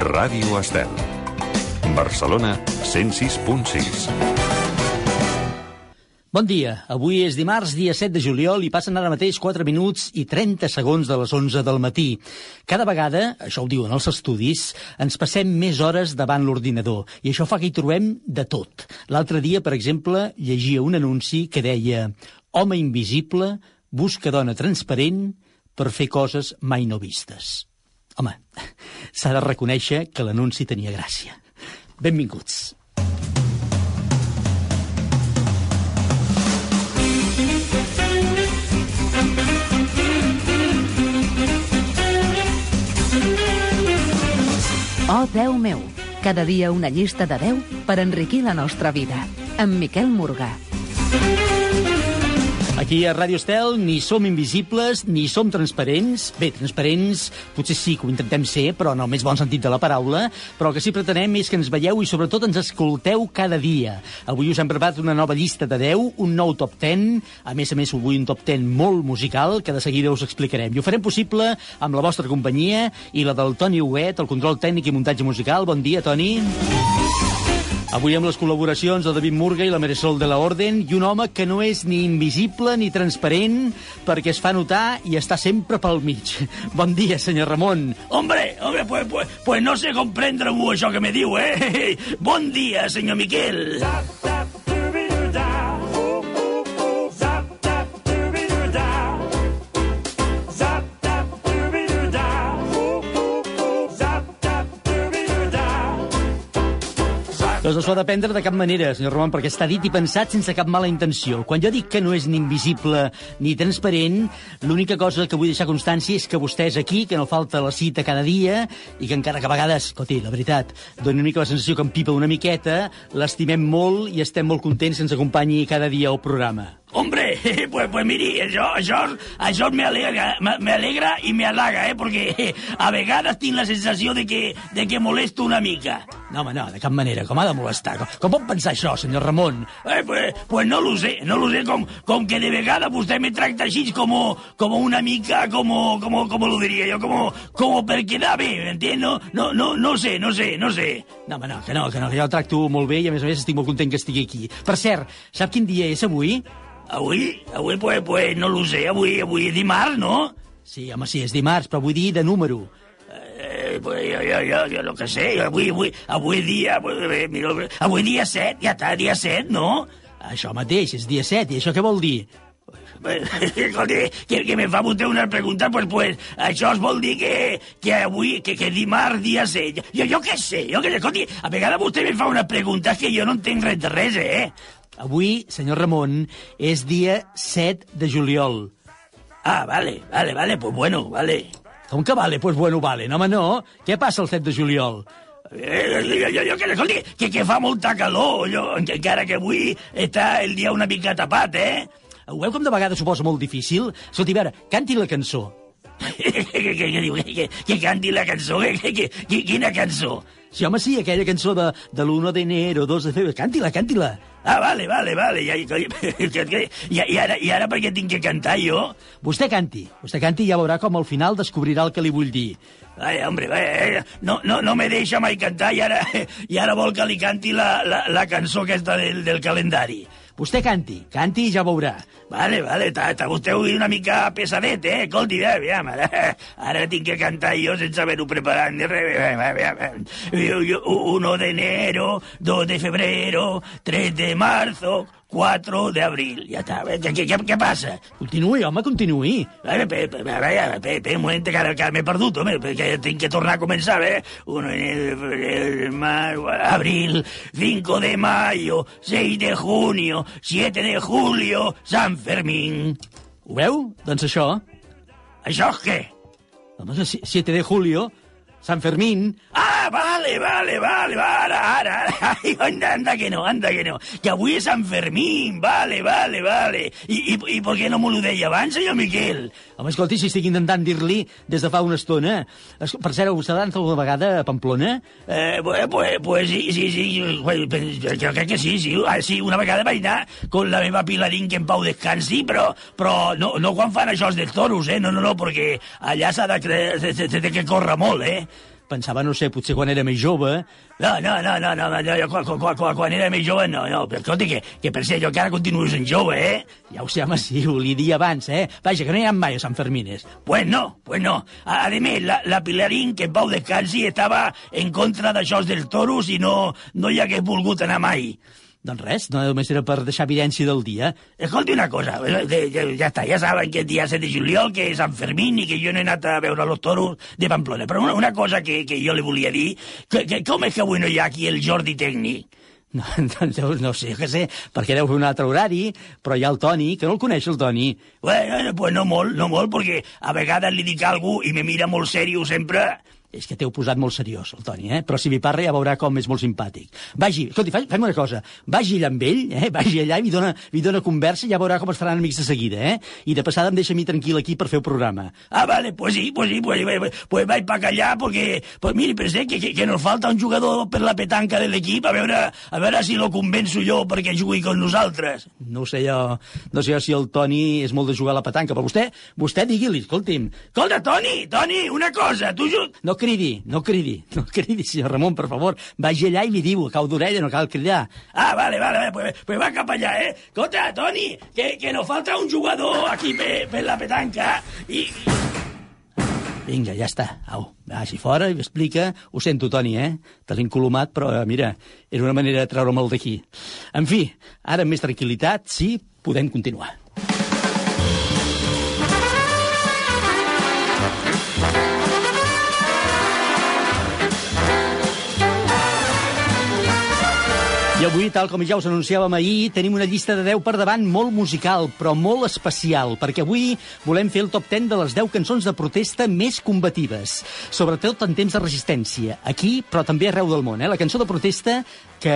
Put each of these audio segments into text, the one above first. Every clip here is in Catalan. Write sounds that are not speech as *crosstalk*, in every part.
Ràdio Estel. Barcelona 106.6. Bon dia. Avui és dimarts, dia 7 de juliol, i passen ara mateix 4 minuts i 30 segons de les 11 del matí. Cada vegada, això ho diuen els estudis, ens passem més hores davant l'ordinador, i això fa que hi trobem de tot. L'altre dia, per exemple, llegia un anunci que deia «Home invisible busca dona transparent per fer coses mai no vistes». Home, s'ha de reconèixer que l'anunci tenia gràcia. Benvinguts. Oh, Déu meu, cada dia una llista de 10 per enriquir la nostra vida. Amb Miquel Morgà. Aquí a Ràdio Estel ni som invisibles ni som transparents. Bé, transparents potser sí que ho intentem ser, però en el més bon sentit de la paraula, però el que sí pretenem és que ens veieu i sobretot ens escolteu cada dia. Avui us hem preparat una nova llista de 10, un nou top 10, a més a més avui un top 10 molt musical que de seguida us explicarem. I ho farem possible amb la vostra companyia i la del Toni Huguet, el control tècnic i muntatge musical. Bon dia, Toni. Avui amb les col·laboracions de David Murga i la Marisol de la Orden i un home que no és ni invisible ni transparent perquè es fa notar i està sempre pel mig. *laughs* Bon dia, senyor Ramon. Hombre, hombre, pues, pues, pues no sé com prendre-m'ho això que me diu, eh? *laughs* Bon dia, senyor Miquel. Doncs no s'ho ha de prendre de cap manera, senyor Ramon, perquè està dit i pensat sense cap mala intenció. Quan jo dic que no és ni invisible ni transparent, l'única cosa que vull deixar constància és que vostè és aquí, que no falta la cita cada dia, i que encara que a vegades, escolti, la veritat, doni una mica la sensació que em pipa una miqueta, l'estimem molt i estem molt contents que ens acompanyi cada dia al programa. Hombre, *laughs* pues, pues miri, això, això, això me alegra, i me halaga, eh? Perquè *laughs* a vegades tinc la sensació de que, de que molesto una mica. No, home, no, de cap manera, com ha de molestar? Com, com pot pensar això, senyor Ramon? Eh, pues, pues no lo sé, no lo sé, com, com que de vegades vostè me tracta així com, com una mica, com, com, com lo diria jo, com, com per quedar bé, m'entén? No, no, no, no sé, no sé, no sé. No, home, no, que no, que no, que jo el tracto molt bé i a més a més estic molt content que estigui aquí. Per cert, sap quin dia és avui? Avui, avui, pues, pues, no lo sé, avui, avui és dimarts, no? Sí, home, sí, és dimarts, però vull dir de número. Eh, pues, jo, jo, jo, jo no que sé, avui, avui, avui dia, pues, eh, mira, avui dia 7, ja està, dia 7, no? Això mateix, és dia 7, i això què vol dir? *laughs* Escolti, que, que me fa vostè una pregunta, pues, pues, això es vol dir que, que avui, que, que dimarts dia 7. Jo, jo què sé, jo què sé, escolti, a vegades vostè me fa una pregunta que jo no entenc res de res, eh? Avui, senyor Ramon, és dia 7 de juliol. Ah, vale, vale, vale, pues bueno, vale. Com que vale? Pues bueno, vale. No, home, no. Què passa el 7 de juliol? Eh, jo, jo, jo, que, escolti, que, que fa molta calor, jo, encara que avui està el dia una mica tapat, eh? Ho veu com de vegades s'ho posa molt difícil? Escolti, a veure, canti la cançó. *laughs* que, que, que, que, que, que canti la cançó, que, que, que, quina cançó? Sí, home, sí, aquella cançó de, de l'1 d'enero, 2 de febrer. Canti-la, canti-la. Ah, vale, vale, vale. I, i, i, ara, I ara per què tinc que cantar jo? Vostè canti. Vostè canti i ja veurà com al final descobrirà el que li vull dir. Ai, hombre, eh, no, no, no me deixa mai cantar i ara, i ara vol que li canti la, la, la cançó aquesta del, del calendari. Vostè canti, canti i ja veurà. Vale, vale, està vostè avui una mica pesadet, eh? Escolti, eh, aviam, ara, ara tinc que cantar jo sense haver-ho preparat ni res. Aviam, 1 de enero, 2 de febrero, 3 de marzo, 4 de abril. Ja està. Què, què, què passa? Continuï, home, continuï. A veure, espera un moment, que ara, que m'he perdut, home, perquè tinc que tornar a començar, eh? 1 de abril, 5 de mayo, 6 de junio, 7 de julio, San Fermín. Ho veu? Doncs això. Això què? Home, 7 de julio, San Fermín. Ah, vale, vale, vale, vale, ara, ara. *laughs* Ai, anda, anda que no, anda que no. Que avui és Sant Fermín, vale, vale, vale. I, i, i per què no m'ho deia abans, senyor Miquel? Home, escolti, si estic intentant dir-li des de fa una estona. Per cert, vostè ha anat alguna vegada a Pamplona? Eh, pues, pues, pues sí, sí, sí. Jo crec que sí, sí. Ah, sí, una vegada vaig anar con la meva Pilarín que en pau descansi, però, però no, no quan fan això dels toros, eh? No, no, no, perquè allà s'ha de, de, de, de que córrer molt, eh? Pensava, no sé, potser quan era més jove... No, no, no, no, no, no jo, quan, quan, quan, quan era més jove, no, no, però escolta, que, que per ser jo encara continuo sent jove, eh? Ja ho sé, home, sí, ho li dia abans, eh? Vaja, que no hi ha mai a Sant Fermines. Pues no, pues no. A, a més, la, la Pilarín, que en Pau descansi, estava en contra d'això dels toros i no, no hi hagués volgut anar mai. Doncs res, no només era per deixar evidència del dia. Escolti una cosa, eh, ja, ja està, ja saben que el dia 7 de juliol, que és Sant Fermín i que jo no he anat a veure los toros de Pamplona. Però una, una cosa que, que jo li volia dir, que, que, com és que avui no hi ha aquí el Jordi Tècnic? *laughs* No, doncs no sé, que sé, perquè deu un altre horari, però hi ha el Toni, que no el coneix, el Toni. Bueno, pues no molt, no molt, perquè a vegades li dic a algú i me mira molt seriós sempre és que t'heu posat molt seriós, el Toni, eh? Però si m'hi parla ja veurà com és molt simpàtic. Vagi, escolti, fem una cosa. Vagi allà amb ell, eh? Vagi allà i li dona, li dona conversa i ja veurà com es faran amics de seguida, eh? I de passada em deixa a mi tranquil aquí per fer el programa. Ah, vale, pues sí, pues sí, pues, pues, pues vaig pa allà perquè, pues miri, pensé que, que, que nos falta un jugador per la petanca de l'equip, a veure, a veure si lo convenço jo perquè jugui con nosaltres. No sé jo, no sé jo si el Toni és molt de jugar a la petanca, però vostè, vostè digui-li, escolti'm. Escolta, Toni, Toni, una cosa, tu... No cridi, no cridi, *laughs* no cridi, senyor Ramon, per favor. Vagi allà i li diu, cau d'orella, no cal cridar. Ah, vale, vale, vale pues, pues va cap allà, eh? Escolta, Toni, que, que no falta un jugador aquí per, per la petanca i... Vinga, ja està. Au, vagi fora i m'explica. Ho sento, Toni, eh? Te l'he incolomat, però, eh, mira, era una manera de treure-me'l d'aquí. En fi, ara amb més tranquil·litat, sí, podem continuar. I avui, tal com ja us anunciàvem ahir, tenim una llista de 10 per davant molt musical, però molt especial, perquè avui volem fer el top 10 de les 10 cançons de protesta més combatives, sobretot en temps de resistència, aquí, però també arreu del món. Eh? La cançó de protesta que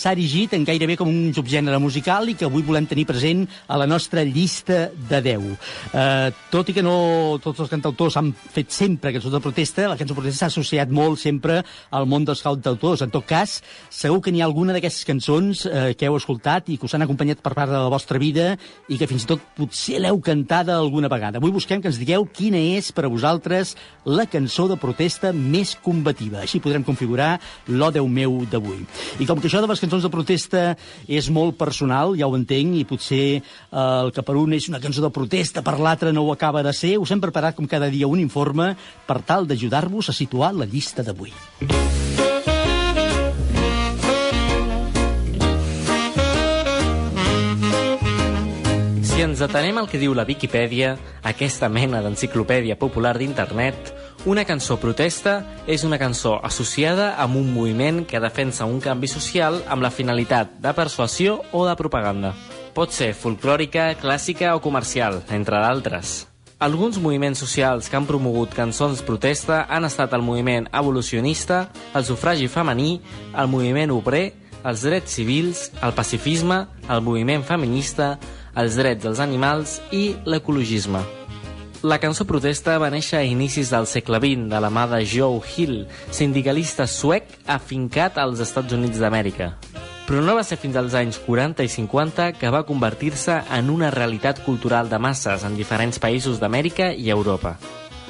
s'ha erigit en gairebé com un subgènere musical i que avui volem tenir present a la nostra llista de 10. Eh, tot i que no tots els cantautors han fet sempre cançons de protesta, la cançó protesta s'ha associat molt sempre al món dels cantautors. En tot cas, segur que n'hi ha alguna d'aquestes cançons eh, que heu escoltat i que us han acompanyat per part de la vostra vida i que fins i tot potser l'heu cantada alguna vegada. Avui busquem que ens digueu quina és per a vosaltres la cançó de protesta més combativa. Així podrem configurar l'O Déu meu d'avui. I com que això de les cançons de protesta és molt personal, ja ho entenc, i potser eh, el que per un és una cançó de protesta, per l'altre no ho acaba de ser, us hem preparat com cada dia un informe per tal d'ajudar-vos a situar la llista d'avui. Si ens atenem al que diu la Viquipèdia, aquesta mena d'enciclopèdia popular d'internet, una cançó protesta és una cançó associada amb un moviment que defensa un canvi social amb la finalitat de persuasió o de propaganda. Pot ser folclòrica, clàssica o comercial, entre d'altres. Alguns moviments socials que han promogut cançons protesta han estat el moviment evolucionista, el sufragi femení, el moviment obrer, els drets civils, el pacifisme, el moviment feminista, els drets dels animals i l'ecologisme. La cançó protesta va néixer a inicis del segle XX de la mà de Joe Hill, sindicalista suec afincat als Estats Units d'Amèrica. Però no va ser fins als anys 40 i 50 que va convertir-se en una realitat cultural de masses en diferents països d'Amèrica i Europa.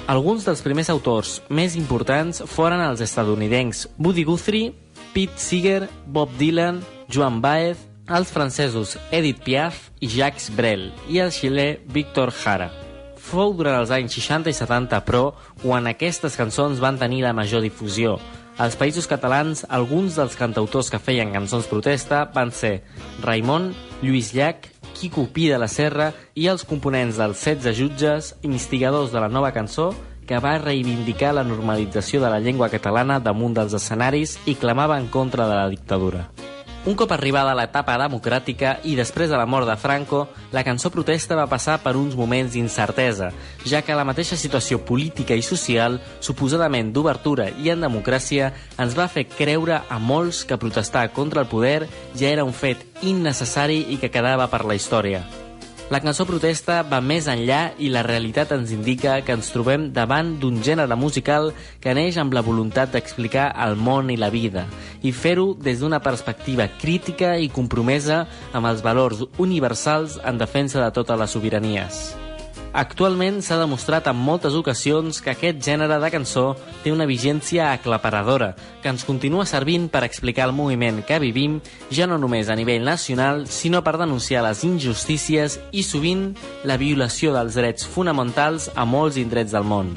Alguns dels primers autors més importants foren els estadounidencs Buddy Guthrie, Pete Seeger, Bob Dylan, Joan Baez, els francesos Edith Piaf i Jacques Brel i el xilè Víctor Jara. Fou durant els anys 60 i 70, però, quan aquestes cançons van tenir la major difusió. Als països catalans, alguns dels cantautors que feien cançons protesta van ser Raimon, Lluís Llach, Quico Pi de la Serra i els components dels 16 jutges, instigadors de la nova cançó, que va reivindicar la normalització de la llengua catalana damunt dels escenaris i clamava en contra de la dictadura. Un cop arribada l'etapa democràtica i després de la mort de Franco, la cançó protesta va passar per uns moments d'incertesa, ja que la mateixa situació política i social, suposadament d'obertura i en democràcia, ens va fer creure a molts que protestar contra el poder ja era un fet innecessari i que quedava per la història. La cançó protesta va més enllà i la realitat ens indica que ens trobem davant d'un gènere musical que neix amb la voluntat d'explicar el món i la vida i fer-ho des d'una perspectiva crítica i compromesa amb els valors universals en defensa de totes les sobiranies. Actualment s'ha demostrat en moltes ocasions que aquest gènere de cançó té una vigència aclaparadora, que ens continua servint per explicar el moviment que vivim, ja no només a nivell nacional, sinó per denunciar les injustícies i sovint la violació dels drets fonamentals a molts indrets del món.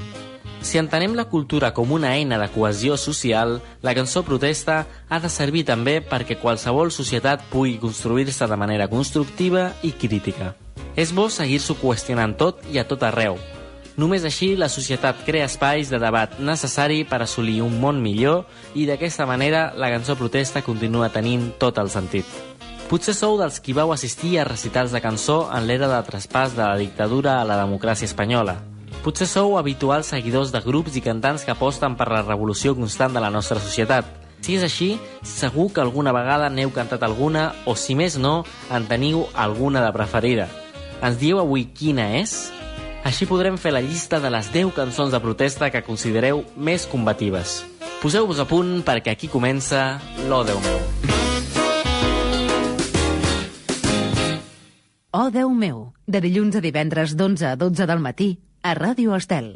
Si entenem la cultura com una eina de cohesió social, la cançó protesta ha de servir també perquè qualsevol societat pugui construir-se de manera constructiva i crítica. És bo seguir-s'ho qüestionant tot i a tot arreu. Només així la societat crea espais de debat necessari per assolir un món millor i d'aquesta manera la cançó protesta continua tenint tot el sentit. Potser sou dels qui vau assistir a recitals de cançó en l'era de traspàs de la dictadura a la democràcia espanyola, Potser sou habituals seguidors de grups i cantants que aposten per la revolució constant de la nostra societat. Si és així, segur que alguna vegada n'heu cantat alguna o, si més no, en teniu alguna de preferida. Ens dieu avui quina és? Així podrem fer la llista de les 10 cançons de protesta que considereu més combatives. Poseu-vos a punt perquè aquí comença l'O Déu meu. Oh, Déu meu, de dilluns a divendres d'11 a 12 del matí a Ràdio Estel.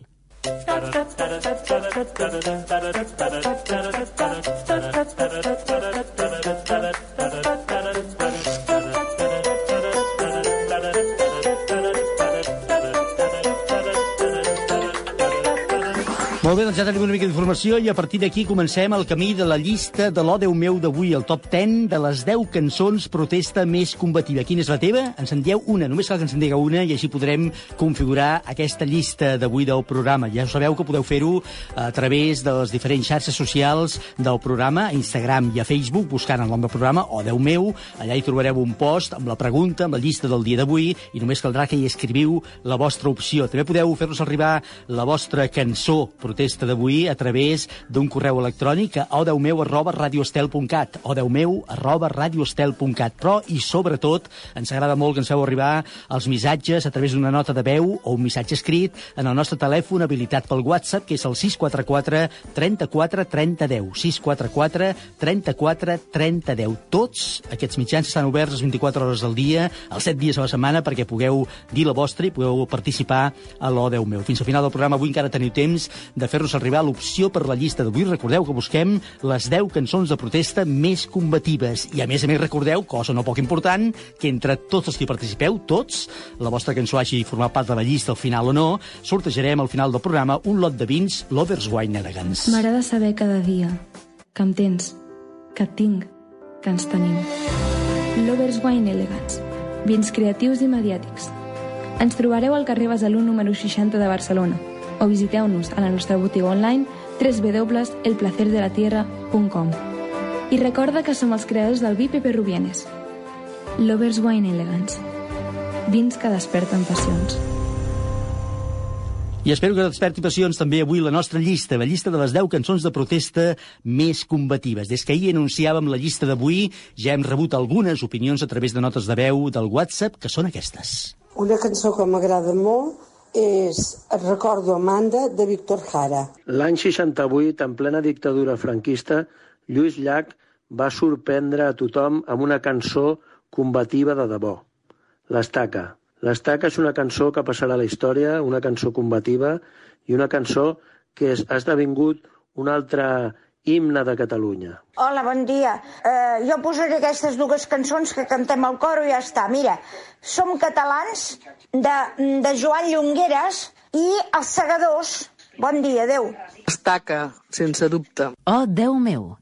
Molt bé, doncs ja tenim una mica d'informació i a partir d'aquí comencem el camí de la llista de l'O Déu meu d'avui, el top 10 de les 10 cançons protesta més combativa. Quina és la teva? Ens en dieu una, només cal que ens en digueu una i així podrem configurar aquesta llista d'avui del programa. Ja sabeu que podeu fer-ho a través de les diferents xarxes socials del programa, a Instagram i a Facebook, buscant el nom del programa, O meu, allà hi trobareu un post amb la pregunta, amb la llista del dia d'avui i només caldrà que hi escriviu la vostra opció. També podeu fer-nos arribar la vostra cançó protesta d'avui a través d'un correu electrònic a odeumeu arroba radioestel.cat odeumeu arroba radioestel.cat però i sobretot ens agrada molt que ens feu arribar els missatges a través d'una nota de veu o un missatge escrit en el nostre telèfon habilitat pel WhatsApp que és el 644 34 30 10 644 34 30 10 tots aquests mitjans estan oberts les 24 hores del dia els 7 dies a la setmana perquè pugueu dir la vostra i pugueu participar a l'O Déu meu. Fins al final del programa avui encara teniu temps de fer-nos arribar l'opció per la llista d'avui. Recordeu que busquem les 10 cançons de protesta més combatives. I a més a més recordeu, cosa no poc important, que entre tots els que participeu, tots, la vostra cançó hagi format part de la llista al final o no, sortejarem al final del programa un lot de vins Lovers Wine Elegance. M'agrada saber cada dia que em tens, que tinc, que ens tenim. Lovers Wine Elegance. Vins creatius i mediàtics. Ens trobareu al carrer Besalú número 60 de Barcelona o visiteu-nos a la nostra botiga online www.elplacerdelatierra.com I recorda que som els creadors del vi Pepe Rubienes. Lovers Wine Elegance. Vins que desperten passions. I espero que desperti passions també avui la nostra llista, la llista de les 10 cançons de protesta més combatives. Des que ahir anunciàvem la llista d'avui, ja hem rebut algunes opinions a través de notes de veu del WhatsApp, que són aquestes. Una cançó que m'agrada molt és Et recordo Amanda, de Víctor Jara. L'any 68, en plena dictadura franquista, Lluís Llach va sorprendre a tothom amb una cançó combativa de debò. L'Estaca. L'Estaca és una cançó que passarà a la història, una cançó combativa i una cançó que és, ha esdevingut un altre himne de Catalunya. Hola, bon dia. Uh, jo posaré aquestes dues cançons que cantem al coro i ja està. Mira, som catalans de, de Joan Llongueres i els segadors. Bon dia, adeu. Estaca, sense dubte. Oh, Déu meu,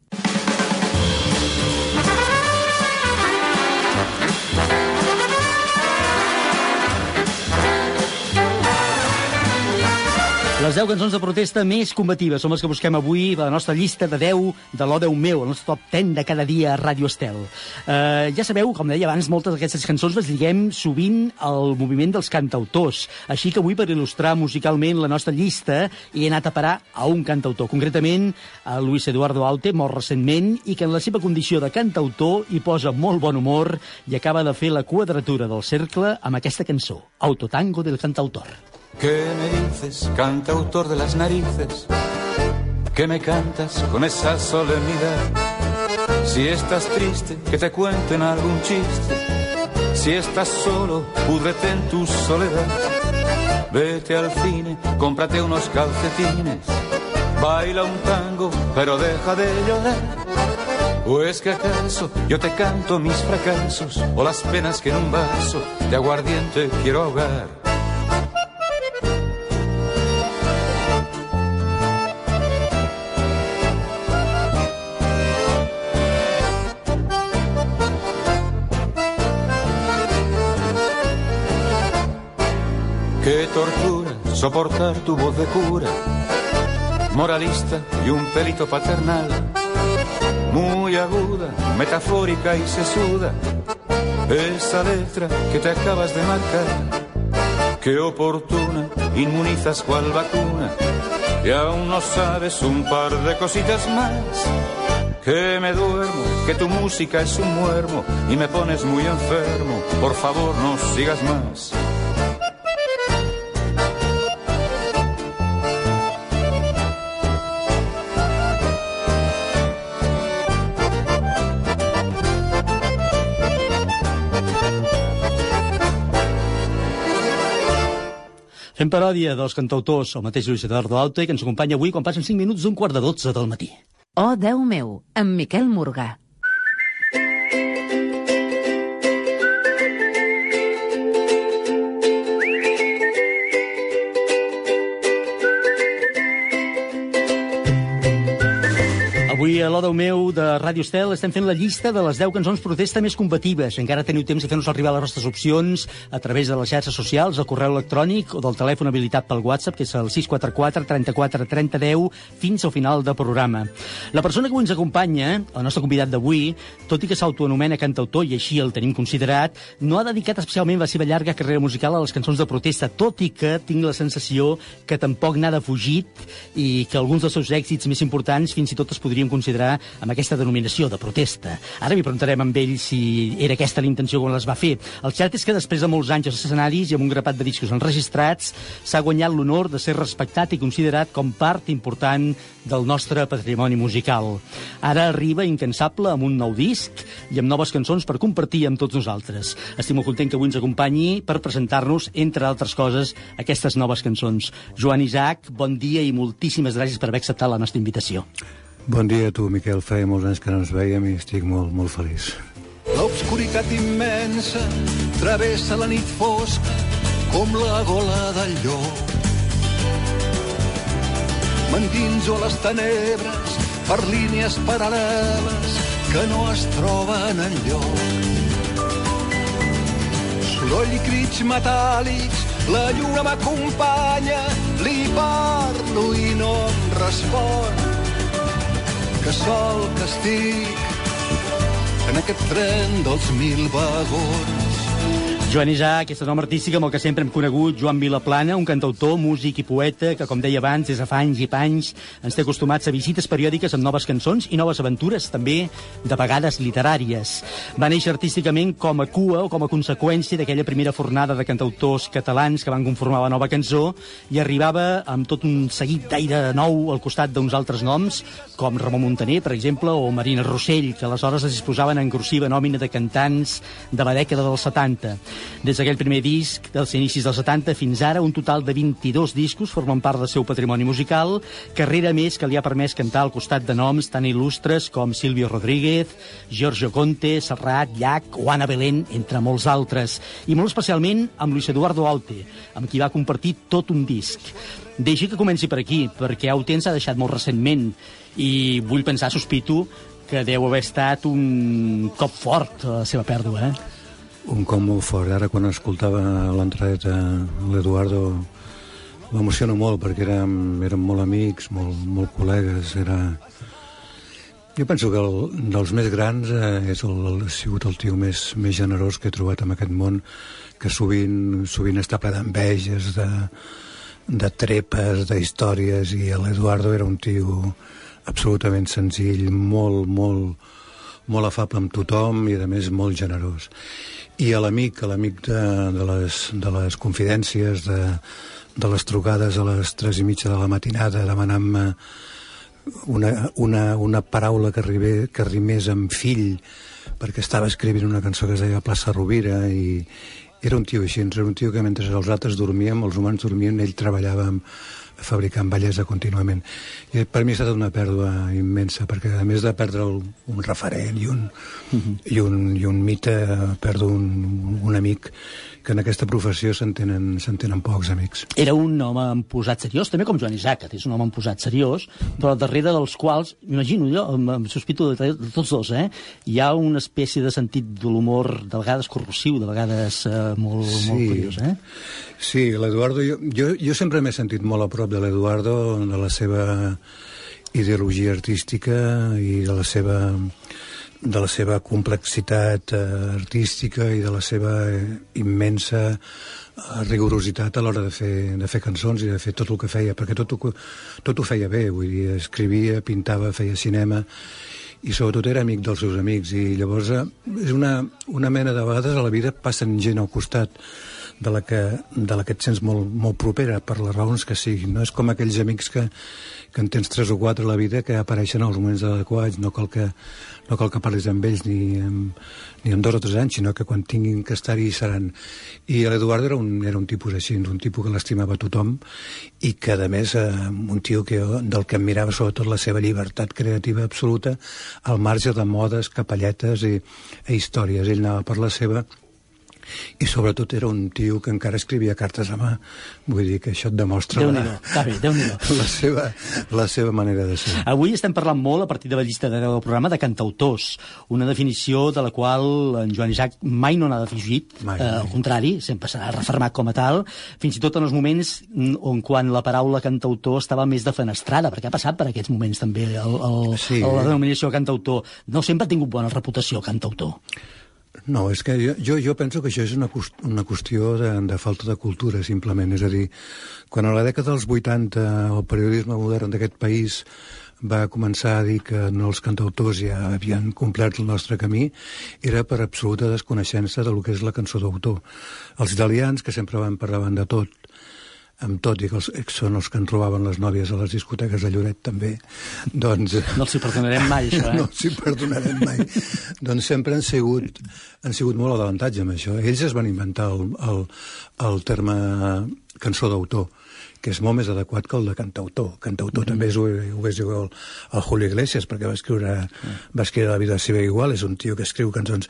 Les 10 cançons de protesta més combatives són les que busquem avui a la nostra llista de 10 de l'O Déu meu, el nostre top 10 de cada dia a Ràdio Estel. Uh, ja sabeu, com deia abans, moltes d'aquestes cançons les lliguem sovint al moviment dels cantautors. Així que avui, per il·lustrar musicalment la nostra llista, he anat a parar a un cantautor, concretament a Luis Eduardo Aute, mort recentment, i que en la seva condició de cantautor hi posa molt bon humor i acaba de fer la quadratura del cercle amb aquesta cançó, Autotango del cantautor. ¿Qué me dices, cantautor de las narices? ¿Qué me cantas con esa solemnidad? Si estás triste, que te cuenten algún chiste. Si estás solo, púdrete en tu soledad. Vete al cine, cómprate unos calcetines, baila un tango, pero deja de llorar. ¿O es que acaso yo te canto mis fracasos o las penas que en un vaso de aguardiente quiero ahogar? Tortura soportar tu voz de cura, moralista y un pelito paternal, muy aguda, metafórica y sesuda, esa letra que te acabas de marcar, qué oportuna, inmunizas cual vacuna, y aún no sabes un par de cositas más. Que me duermo, que tu música es un muermo y me pones muy enfermo. Por favor, no sigas más. Fem paròdia dels cantautors, el mateix Lluís Eduardo Aute, que ens acompanya avui quan passen 5 minuts d'un quart de 12 del matí. Oh, Déu meu, amb Miquel Morgà. Avui a l'Odeu meu de Ràdio Estel estem fent la llista de les 10 cançons protesta més combatives. Encara teniu temps de fer-nos arribar les vostres opcions a través de les xarxes socials, el correu electrònic o del telèfon habilitat pel WhatsApp, que és el 644 34 30 10, fins al final del programa. La persona que avui ens acompanya, el nostre convidat d'avui, tot i que s'autoanomena cantautor i així el tenim considerat, no ha dedicat especialment la seva llarga carrera musical a les cançons de protesta, tot i que tinc la sensació que tampoc n'ha defugit i que alguns dels seus èxits més importants fins i tot es podrien considerar amb aquesta denominació de protesta. Ara li preguntarem amb ell si era aquesta la intenció quan les va fer. El cert és que després de molts anys als escenaris i amb un grapat de discos enregistrats s'ha guanyat l'honor de ser respectat i considerat com part important del nostre patrimoni musical. Ara arriba incansable amb un nou disc i amb noves cançons per compartir amb tots nosaltres. Estic molt content que avui ens acompanyi per presentar-nos, entre altres coses, aquestes noves cançons. Joan Isaac, bon dia i moltíssimes gràcies per haver acceptat la nostra invitació. Bon dia a tu, Miquel. Feia molts anys que no ens veiem i estic molt, molt feliç. L'obscuritat immensa travessa la nit fosca com la gola del llop. M'endinso a les tenebres per línies paral·leles que no es troben enlloc. Soroll i crits metàl·lics, la lluna m'acompanya, li parlo i no em respon. Que sol que estic en aquest tren dels mil vagons. Joan Isaac, aquest nom artístic amb el que sempre hem conegut, Joan Vilaplana, un cantautor, músic i poeta que, com deia abans, des de fa anys i panys ens té acostumats a visites periòdiques amb noves cançons i noves aventures, també de vegades literàries. Va néixer artísticament com a cua o com a conseqüència d'aquella primera fornada de cantautors catalans que van conformar la nova cançó i arribava amb tot un seguit d'aire nou al costat d'uns altres noms, com Ramon Montaner, per exemple, o Marina Rossell, que aleshores es disposaven en grossiva nòmina de cantants de la dècada dels 70. Des d'aquell primer disc, dels inicis dels 70 fins ara, un total de 22 discos formen part del seu patrimoni musical, carrera més que li ha permès cantar al costat de noms tan il·lustres com Silvio Rodríguez, Giorgio Conte, Serrat, Llach o Ana Belén, entre molts altres, i molt especialment amb Luis Eduardo Aute, amb qui va compartir tot un disc. Deixi que comenci per aquí, perquè Aute ens ha deixat molt recentment, i vull pensar, sospito, que deu haver estat un cop fort la seva pèrdua, eh? Un cop molt fort. Ara, quan escoltava l'entrada a l'Eduardo, m'emociono molt, perquè érem, érem molt amics, molt, molt col·legues, era... Jo penso que el, dels més grans eh, és el, el, ha sigut el tio més, més generós que he trobat en aquest món, que sovint, sovint està ple d'enveges, de, de trepes, d'històries, i l'Eduardo era un tio absolutament senzill, molt, molt, molt afable amb tothom i, a més, molt generós. I a l'amic, a l'amic de, de, les, de les confidències, de, de les trucades a les tres i mitja de la matinada demanant-me una, una, una paraula que, arribé, que rimés amb fill perquè estava escrivint una cançó que es deia Plaça Rovira i, era un tio així, era un tio que mentre els altres dormíem, els humans dormien, ell treballava amb, fabricant bellesa contínuament. I per mi ha estat una pèrdua immensa, perquè a més de perdre el, un referent i un, uh -huh. i un, i un mite, perdo un, un amic que en aquesta professió s'entenen pocs amics. Era un home posat seriós, també com Joan Isaac, és un home posat seriós, però darrere dels quals, m'imagino jo, em, em sospito de, de tots dos, eh, hi ha una espècie de sentit de l'humor, de vegades corrosiu, de vegades eh, molt, sí. molt curiós, eh? Sí, l'Eduardo, jo, jo, jo sempre m'he sentit molt a prop de l'Eduardo, de la seva ideologia artística i de la seva de la seva complexitat eh, artística i de la seva immensa eh, rigorositat a l'hora de, fer, de fer cançons i de fer tot el que feia, perquè tot ho, tot ho feia bé, vull dir, escrivia, pintava, feia cinema, i sobretot era amic dels seus amics, i llavors eh, és una, una mena de vegades a la vida passen gent al costat de la que, de la que et sents molt, molt propera per les raons que siguin, no? És com aquells amics que, que en tens tres o quatre a la vida que apareixen als moments adequats, no cal que, no cal que parlis amb ells ni en, ni en dos o tres anys, sinó que quan tinguin que estar-hi seran. I l'Eduard era, un, era un tipus així, un tipus que l'estimava tothom i que, a més, eh, un tio que jo, del que admirava sobretot la seva llibertat creativa absoluta al marge de modes, capelletes i, i històries. Ell anava per la seva i sobretot era un tio que encara escrivia cartes a mà. Vull dir que això et demostra la, Cavi, *laughs* la, seva, la seva manera de ser. Avui estem parlant molt a partir de la llista de del programa de cantautors, una definició de la qual en Joan Isaac mai no n'ha defugit, mai, eh, al contrari sempre s'ha refermat com a tal fins i tot en els moments on quan la paraula cantautor estava més defenestrada perquè ha passat per aquests moments també el, el, sí. la denominació cantautor. No sempre ha tingut bona reputació cantautor no, és que jo, jo, penso que això és una, una qüestió de, de falta de cultura, simplement. És a dir, quan a la dècada dels 80 el periodisme modern d'aquest país va començar a dir que no els cantautors ja havien complert el nostre camí, era per absoluta desconeixença de lo que és la cançó d'autor. Els italians, que sempre van parlar de tot, amb tot i que els, són els que ens robaven les nòvies a les discoteques de Lloret també, doncs... No els hi perdonarem mai, això, *laughs* eh? No els hi perdonarem mai. doncs sempre han sigut, han sigut molt avantatge amb això. Ells es van inventar el, el, el terme cançó d'autor que és molt més adequat que el de cantautor. Cantautor mm -hmm. també és, ho, ho és igual al Julio Iglesias, perquè va escriure, mm. va escriure La vida seva igual, és un tio que escriu cançons.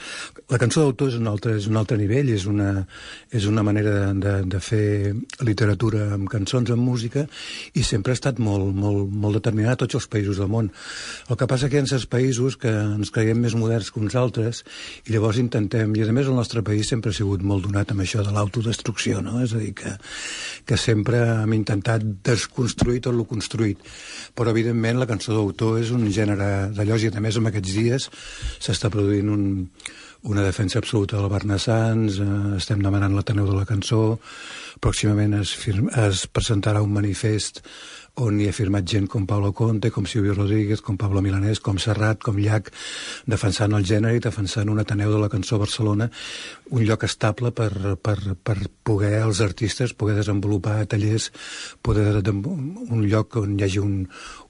La cançó d'autor és, un altre, és un altre nivell, és una, és una manera de, de, de fer literatura amb cançons, amb música, i sempre ha estat molt, molt, molt determinat a tots els països del món. El que passa que hi ha certs països que ens creiem més moderns que uns altres, i llavors intentem, i a més el nostre país sempre ha sigut molt donat amb això de l'autodestrucció, no? És a dir, que, que sempre hem intentat desconstruir tot el construït. Però, evidentment, la cançó d'autor és un gènere d'allò, i a més, en aquests dies s'està produint un, una defensa absoluta del Barna Sants, eh, estem demanant l'Ateneu de la cançó, pròximament es, firma, es presentarà un manifest on hi ha firmat gent com Pablo Conte, com Silvio Rodríguez, com Pablo Milanés, com Serrat, com Llach, defensant el gènere i defensant un Ateneu de la cançó Barcelona, un lloc estable per, per, per poder els artistes poder desenvolupar tallers, poder un lloc on hi hagi un,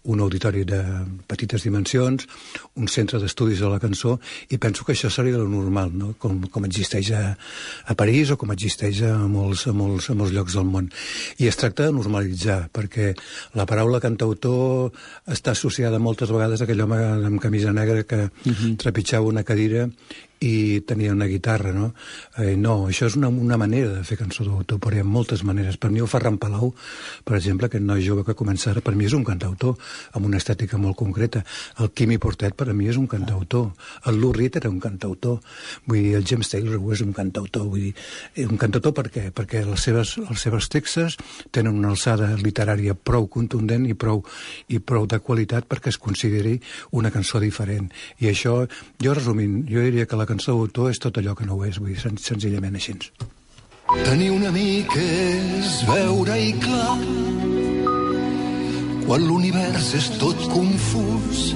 un auditori de petites dimensions, un centre d'estudis de la cançó, i penso que això seria lo normal, no? com, com existeix a, a París o com existeix a molts, a, molts, a molts llocs del món. I es tracta de normalitzar, perquè la paraula cantautor està associada moltes vegades a aquell home amb camisa negra que uh -huh. trepitjava una cadira i tenia una guitarra, no? Eh, no, això és una, una manera de fer cançó d'autor, però hi ha moltes maneres. Per mi el Ferran Palau, per exemple, aquest noi jove que comença ara, per mi és un cantautor, amb una estètica molt concreta. El Quimi Portet, per a mi, és un cantautor. El Lou Reed era un cantautor. Vull dir, el James Taylor és un cantautor. Vull dir, eh, un cantautor per què? Perquè les seves, les seves textes tenen una alçada literària prou contundent i prou, i prou de qualitat perquè es consideri una cançó diferent. I això, jo resumint, jo diria que la cançó d'autor és tot allò que no ho és, vull dir, sen senzillament així. Tenir un amic és veure-hi clar. Quan l'univers és tot confús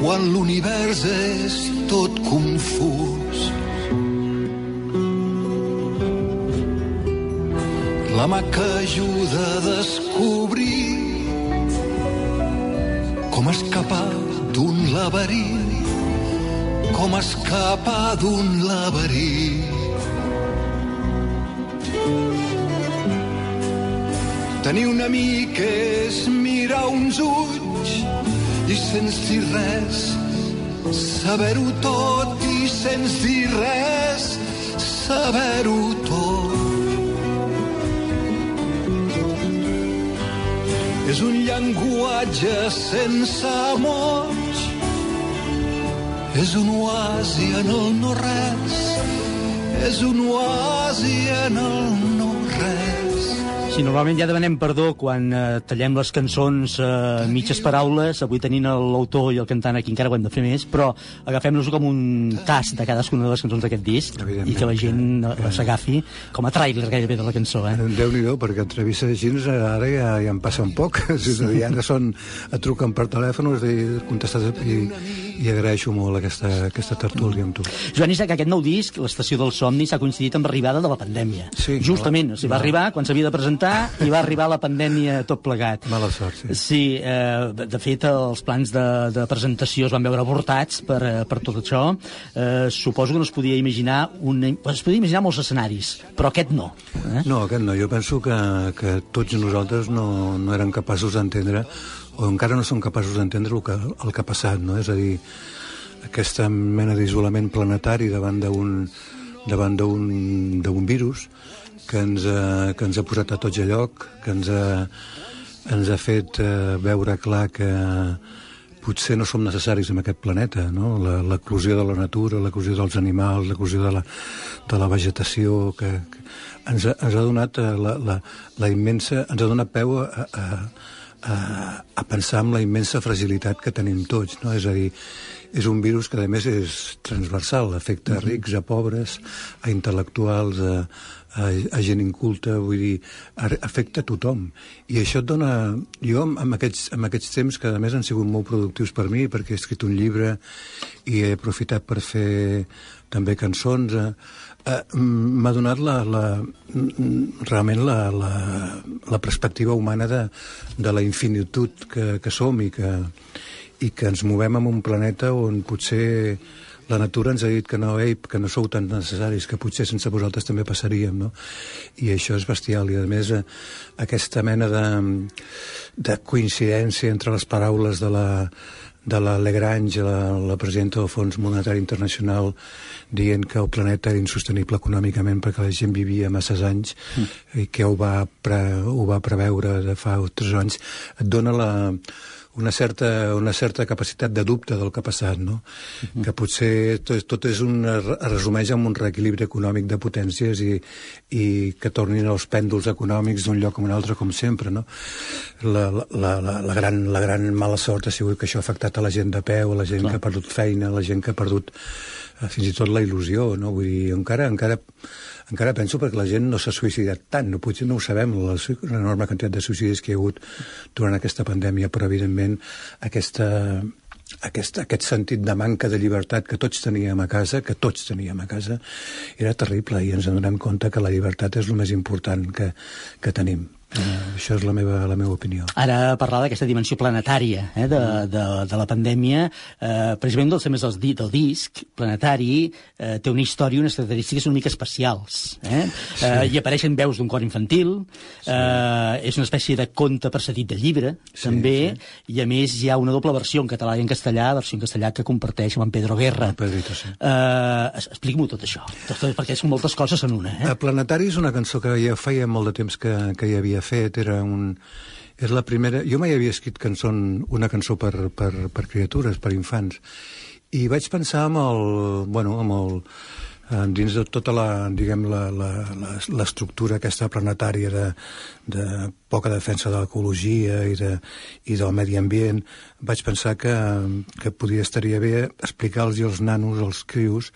quan l'univers és tot confús. La mà que ajuda a descobrir com escapar d'un laberint com escapar d'un laberint. Tenir un amic és mirar uns ulls i sense dir res, saber-ho tot i sense dir res, saber-ho tot. És un llenguatge sense amor és un oasi en el no-res, és un oasi en el no-res. Si normalment ja demanem perdó quan eh, tallem les cançons eh, mitges paraules, avui tenint l'autor i el cantant aquí encara ho hem de fer més, però agafem-nos com un tas de cadascuna de les cançons d'aquest disc i que la gent eh, s'agafi com a trailer gairebé de la cançó. Eh? Déu-n'hi-do, perquè entrevistes així ara ja, ja en passen poc. És a dir, ara són, et truquen per telèfon i contestes i, i agraeixo molt aquesta, aquesta tertúlia amb tu. Joan Isaac, aquest nou disc, l'Estació dels Somnis, ha coincidit amb l'arribada de la pandèmia. Sí, Justament, o sigui, va no. arribar quan s'havia de presentar i va arribar la pandèmia tot plegat. Mala sort, sí. Sí, eh, de de fet, els plans de, de presentació es van veure avortats per, eh, per tot això. Eh, suposo que no es podia imaginar un, es podia imaginar molts escenaris, però aquest no. Eh? No, aquest no. Jo penso que, que tots nosaltres no, no érem capaços d'entendre o encara no som capaços d'entendre el, que, el que ha passat, no? És a dir, aquesta mena d'isolament planetari davant d'un davant d'un virus que ens, ha, que ens ha posat a tots a lloc, que ens ha, ens ha fet eh, veure clar que potser no som necessaris en aquest planeta, no? l'eclusió de la natura, l'eclusió dels animals, l'eclusió de, la, de la vegetació, que, que ens, ha, ens ha donat eh, la, la, la immensa... ens ha donat peu a, a, a, a pensar en la immensa fragilitat que tenim tots, no? És a dir, és un virus que a més és transversal, afecta a rics, a pobres, a intel·lectuals, a, a, a gent inculta, vull dir, afecta a tothom. I això et dona... Jo, amb aquests, amb aquests temps, que a més han sigut molt productius per mi, perquè he escrit un llibre i he aprofitat per fer també cançons, eh, eh, m'ha donat la, la, realment la, la, la perspectiva humana de, de la infinitud que, que som i que, i que ens movem en un planeta on potser la natura ens ha dit que no, ei, que no sou tan necessaris, que potser sense vosaltres també passaríem, no? I això és bestial, i a més eh, aquesta mena de, de coincidència entre les paraules de la, de la Legrange, la, la presidenta del Fons Monetari Internacional, dient que el planeta era insostenible econòmicament perquè la gent vivia masses anys mm. i que ho va, pre, ho va preveure de fa tres anys, et dona la, una certa, una certa capacitat de dubte del que ha passat, no? Uh -huh. Que potser tot, tot és un, es resumeix en un reequilibri econòmic de potències i, i que tornin els pèndols econòmics d'un lloc a un altre, com sempre, no? La, la, la, la, gran, la gran mala sort ha sigut que això ha afectat a la gent de peu, a la gent Clar. que ha perdut feina, a la gent que ha perdut fins i tot la il·lusió, no? Vull dir, encara, encara encara penso perquè la gent no s'ha suïcidat tant, no, potser no ho sabem, l'enorme quantitat de suïcidis que hi ha hagut durant aquesta pandèmia, però evidentment aquesta, aquest, aquest sentit de manca de llibertat que tots teníem a casa, que tots teníem a casa, era terrible i ens adonem compte que la llibertat és el més important que, que tenim. Uh, això és la meva, la meva opinió. Ara parlar d'aquesta dimensió planetària eh, de, de, de la pandèmia, eh, precisament dels temes del, del disc planetari, eh, té una història, unes característiques una mica especials. Eh? Sí. Eh, hi apareixen veus d'un cor infantil, sí. eh, és una espècie de conte precedit de llibre, sí, també, sí. i a més hi ha una doble versió en català i en castellà, versió en castellà que comparteix amb en Pedro Guerra. Pedrito, sí. eh, Expliqui-m'ho tot això, tot, perquè són moltes coses en una. Eh? A Planetari és una cançó que ja feia molt de temps que, que hi havia fet, era un... És la primera... Jo mai havia escrit cançó, una cançó per, per, per criatures, per infants, i vaig pensar amb el... Bueno, amb el dins de tota la, diguem, l'estructura aquesta planetària de, de poca defensa de l'ecologia i, de, i del medi ambient, vaig pensar que, que podria estaria bé explicar-los als nanos, als crius,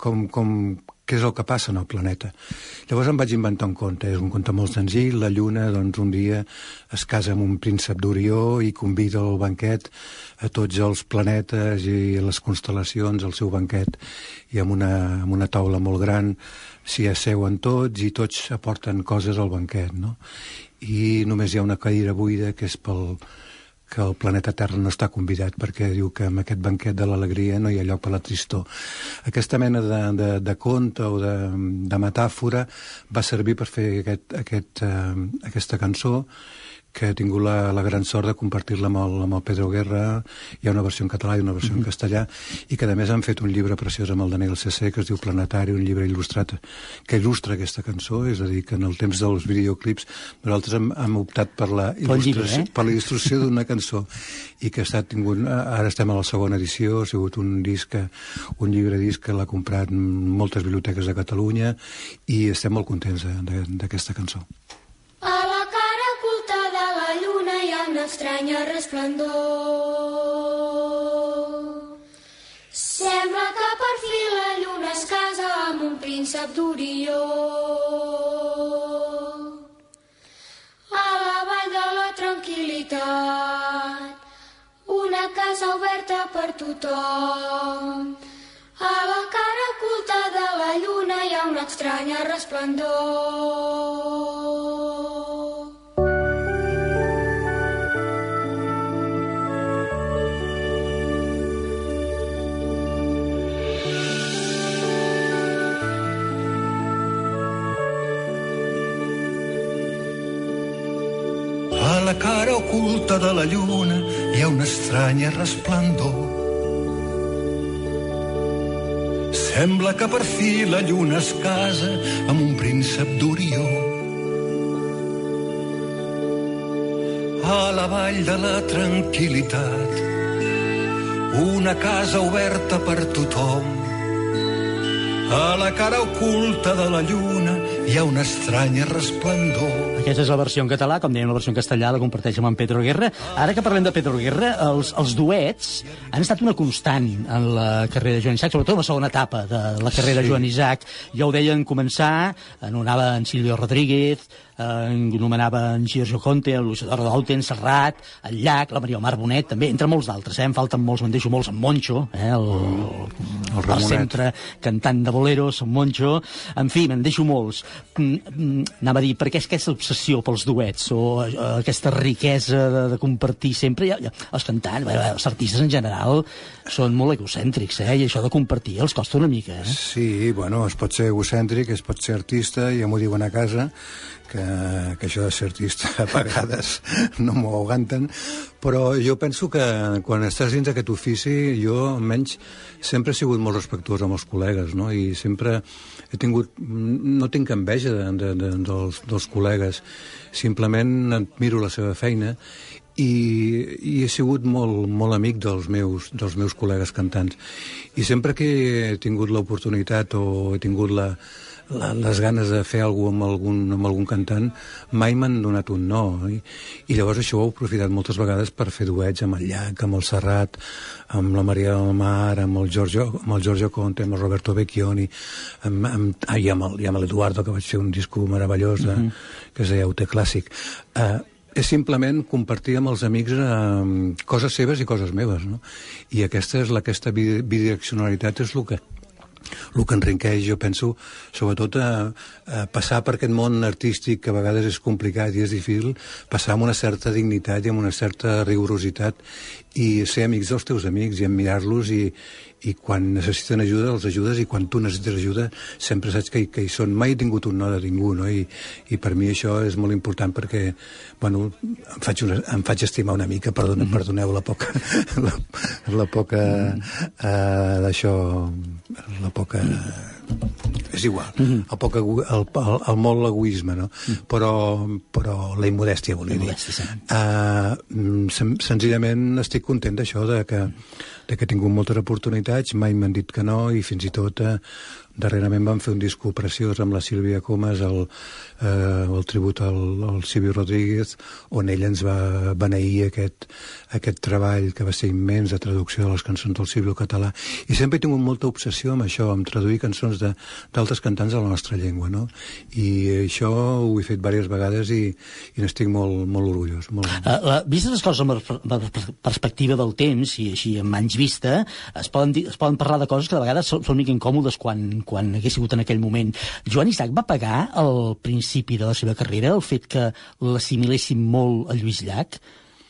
com, com, què és el que passa en el planeta. Llavors em vaig inventar un conte, és un conte molt senzill, la lluna doncs un dia es casa amb un príncep d'Orió i convida al banquet a tots els planetes i les constel·lacions al seu banquet i amb una, amb una taula molt gran s'hi asseuen tots i tots aporten coses al banquet, no? I només hi ha una cadira buida que és pel, que el planeta Terra no està convidat perquè diu que amb aquest banquet de l'alegria no hi ha lloc per la tristor. Aquesta mena de, de, de conte o de, de metàfora va servir per fer aquest, aquest, eh, aquesta cançó que he tingut la, la gran sort de compartir-la amb, el, amb el Pedro Guerra. Hi ha una versió en català i una versió mm -hmm. en castellà, i que a més han fet un llibre preciós amb el Daniel CC, que es diu Planetari, un llibre il·lustrat que il·lustra aquesta cançó, és a dir, que en el temps dels videoclips nosaltres hem, hem optat per la il·lustració, eh? per la il·lustració d'una cançó i que està tingut, ara estem a la segona edició, ha sigut un disc, un llibre disc que l'ha comprat moltes biblioteques de Catalunya i estem molt contents d'aquesta cançó. Estranya resplendor. Sembla que per fi la lluna es casa amb un príncep d'Orió. A la vall de la tranquil·litat, una casa oberta per tothom. A la cara oculta de la lluna hi ha una estranya resplendor. La cara oculta de la lluna hi ha una estranya resplendor. Sembla que per fi la lluna es casa amb un príncep d'Orió. A la vall de la tranquil·litat, una casa oberta per tothom. A la cara oculta de la lluna hi ha una estranya resplendor. Aquesta és la versió en català, com dèiem, la versió en castellà la comparteix amb en Pedro Guerra. Ara que parlem de Pedro Guerra, els, els duets han estat una constant en la carrera de Joan Isaac, sobretot en la segona etapa de la carrera de Sí. Joan Isaac. Ja ho deien començar, anomenava en Silvio Rodríguez, eh, anomenava en Giorgio Conte, el Luis Eduardo Aute, en Serrat, el Llach, la Maria Omar Bonet, també, entre molts d'altres, eh? en falten molts, me'n deixo molts, en Moncho, eh? el, el, Ramonet. sempre cantant de boleros, en Moncho, en fi, me'n deixo molts. Mm, mm, anava a dir, per què és aquesta obsessió pels duets o eh, aquesta riquesa de, de compartir sempre? Ja, ja, els cantants, bé, bé, els artistes en general són molt egocèntrics, eh? i això de compartir els costa una mica. Eh? Sí, bueno, es pot ser egocèntric, es pot ser artista, ja m'ho diuen a casa, que, que això de ser artista *laughs* a vegades no m'ho aguanten, però jo penso que quan estàs dins d'aquest ofici, jo almenys sempre he sigut molt respectuós amb els col·legues, no? i sempre he tingut, no tinc enveja de, de, de, dels, dels col·legues, simplement admiro la seva feina i, i he sigut molt, molt amic dels meus, dels meus col·legues cantants. I sempre que he tingut l'oportunitat o he tingut la, la, les ganes de fer alguna amb algun, amb algun cantant, mai m'han donat un no. I, I llavors això ho he aprofitat moltes vegades per fer duets amb el Llach, amb el Serrat, amb la Maria del Mar, amb el Giorgio, amb el Giorgio Conte, amb el Roberto Vecchioni, amb, amb, ah, i amb l'Eduardo, que vaig fer un disco meravellós de, Mhm. que es deia Ute Clàssic. Uh, és simplement compartir amb els amics eh, coses seves i coses meves, no? I aquesta és la, aquesta bi- bidireccionalitat és el que el que enriqueix, jo penso, sobretot a, a passar per aquest món artístic que a vegades és complicat i és difícil, passar amb una certa dignitat i amb una certa rigorositat i ser amics dels teus amics i admirar-los i, i quan necessiten ajuda els ajudes i quan tu necessites ajuda sempre saps que, que hi són. Mai he tingut un no de ningú, no? I, i per mi això és molt important perquè, bueno, em faig, una, em faig estimar una mica, perdone, perdoneu la poca, *laughs* la, la poca, eh, d'això, la poca... És igual, el, poc, el, el, el molt egoisme, no? Però, però la immodèstia, volia dir. Uh, sen senzillament estic content d'això, de que, de que he tingut moltes oportunitats, mai m'han dit que no, i fins i tot uh, darrerament vam fer un disco preciós amb la Sílvia Comas, el, eh, el tribut al, al Silvio Rodríguez, on ell ens va beneir aquest, aquest treball que va ser immens de traducció de les cançons del Silvio català. I sempre he tingut molta obsessió amb això, amb traduir cançons d'altres cantants de la nostra llengua, no? I això ho he fet diverses vegades i, i n'estic molt, molt orgullós. Molt... Uh, la, vistes les coses amb per- perspectiva del temps i així amb anys vista, es poden, dir, es poden parlar de coses que de vegades són, són mica incòmodes quan, quan hagués sigut en aquell moment. Joan Isaac va pagar al principi de la seva carrera el fet que l'assimilessin molt a Lluís Llach?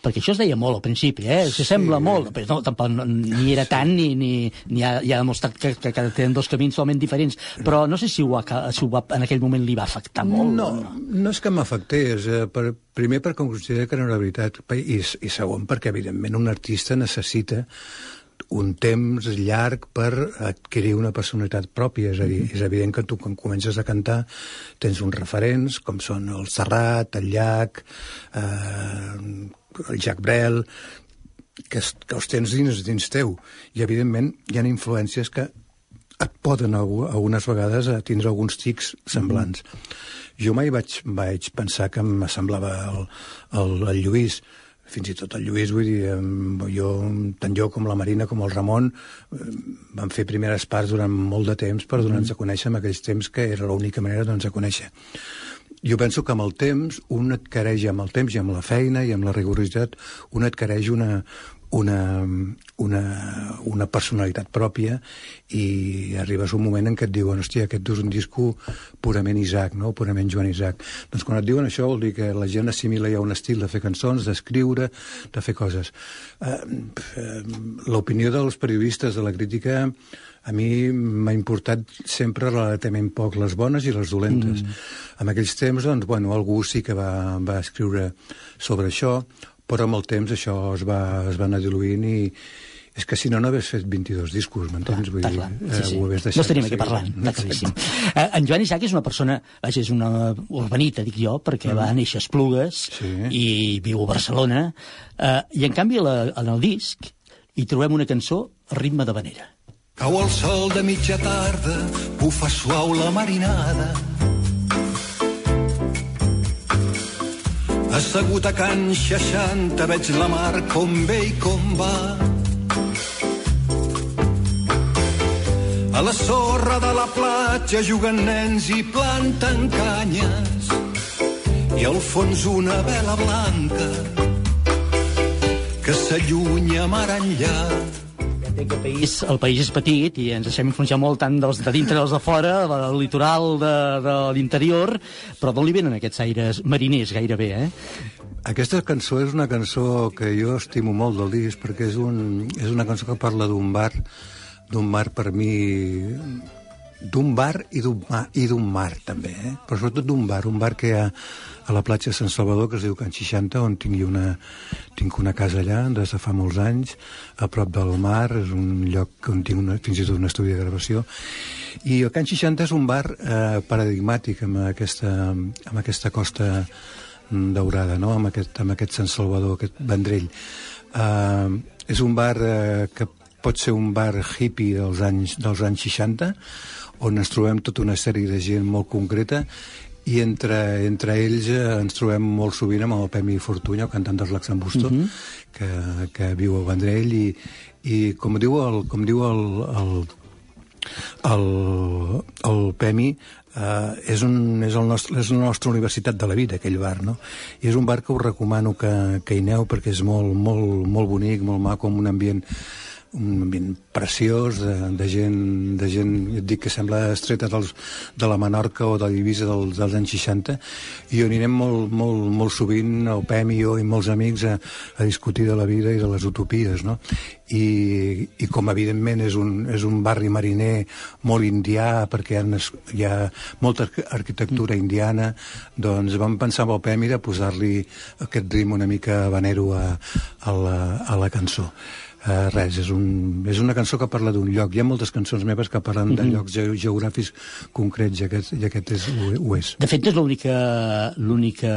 perquè això es deia molt al principi, eh? Se sembla molt, però no, tampoc no, ni era tant ni, ni, ni ha, ja ha demostrat que, que, que tenen dos camins totalment diferents, però no sé si, ho, ha, si ho va, en aquell moment li va afectar molt. No, no és que m'afectés. Eh, per, primer perquè considero que no era veritat, i, i segon perquè, evidentment, un artista necessita un temps llarg per adquirir una personalitat pròpia. És a dir, és evident que tu quan comences a cantar tens uns referents, com són el Serrat, el Llac, eh, el Jack Brel, que, es, que els tens dins, dins teu. I, evidentment, hi ha influències que et poden algunes vegades a tindre alguns tics semblants. Mm -hmm. Jo mai vaig, vaig pensar que m'assemblava el, el, el Lluís, fins i tot el Lluís, vull dir, jo, tant jo com la Marina com el Ramon vam fer primeres parts durant molt de temps per donar-nos a conèixer en aquells temps que era l'única manera de donar-nos a conèixer. Jo penso que amb el temps un adquireix, amb el temps i amb la feina i amb la rigorositat, un adquireix una, una, una, una personalitat pròpia i arribes un moment en què et diuen hòstia, aquest és un disco purament Isaac, no? purament Joan Isaac. Doncs quan et diuen això vol dir que la gent assimila ja un estil de fer cançons, d'escriure, de fer coses. Uh, uh, L'opinió dels periodistes, de la crítica, a mi m'ha importat sempre relativament poc les bones i les dolentes. Mm. En aquells temps, doncs, bueno, algú sí que va, va escriure sobre això, però amb el temps això es va, es va anar diluint i és que si no, no hagués fet 22 discos, m'entens? Vull dir, sí, eh, sí. ho hagués deixat. No estaríem aquí parlant, està claríssim. Eh, en Joan Isaac és una persona, vaja, és una urbanita, dic jo, perquè mm. va néixer a Esplugues sí. i viu a Barcelona, eh, i en canvi la, en el disc hi trobem una cançó a ritme de vanera. Cau el sol de mitja tarda, bufa suau la marinada, Assegut a Can 60 veig la mar com ve i com va. A la sorra de la platja juguen nens i planten canyes i al fons una vela blanca que s'allunya mar enllà el país, el país és petit i ens deixem influenciar molt tant dels de dintre dels de fora, del litoral de, de l'interior, però d'on li venen aquests aires mariners gairebé, eh? Aquesta cançó és una cançó que jo estimo molt del disc perquè és, un, és una cançó que parla d'un bar, d'un bar per mi d'un bar i d'un mar, i d'un mar també, eh? però sobretot d'un bar, un bar que hi ha a la platja de Sant Salvador, que es diu Can 60, on tingui una, tinc una casa allà des de fa molts anys, a prop del mar, és un lloc on tinc una, fins i tot un estudi de gravació, i el Can 60 és un bar eh, paradigmàtic amb aquesta, amb aquesta costa daurada, no? amb, aquest, amb aquest Sant Salvador, aquest vendrell. Eh, és un bar eh, que pot ser un bar hippie dels anys, dels anys 60, on ens trobem tota una sèrie de gent molt concreta i entre, entre ells eh, ens trobem molt sovint amb el Pemi Fortuny, el cantant dels Laxambusto, uh -huh. que, que viu a Vendrell i, i com diu el, com diu el, el, el, el Pemi Uh, és, un, és, el nostre, és la nostra universitat de la vida, aquell bar, no? I és un bar que us recomano que, que hi aneu perquè és molt, molt, molt bonic, molt maco, amb un ambient un ambient preciós de, de, gent, de gent, et dic, que sembla estreta dels, de la Menorca o de l'Ibisa dels, dels anys 60, i on anirem molt, molt, molt sovint, el i jo i molts amics, a, a discutir de la vida i de les utopies, no? I, i com evidentment és un, és un barri mariner molt indià, perquè hi ha, hi ha molta arquitectura indiana, doncs vam pensar amb el Pem de posar-li aquest ritme una mica vanero a, a, la, a la cançó. Uh, res, és, un, és una cançó que parla d'un lloc. Hi ha moltes cançons meves que parlen mm -hmm. de mhm. llocs ge geogràfics concrets i aquest, i aquest és, ho, és. De fet, és l'única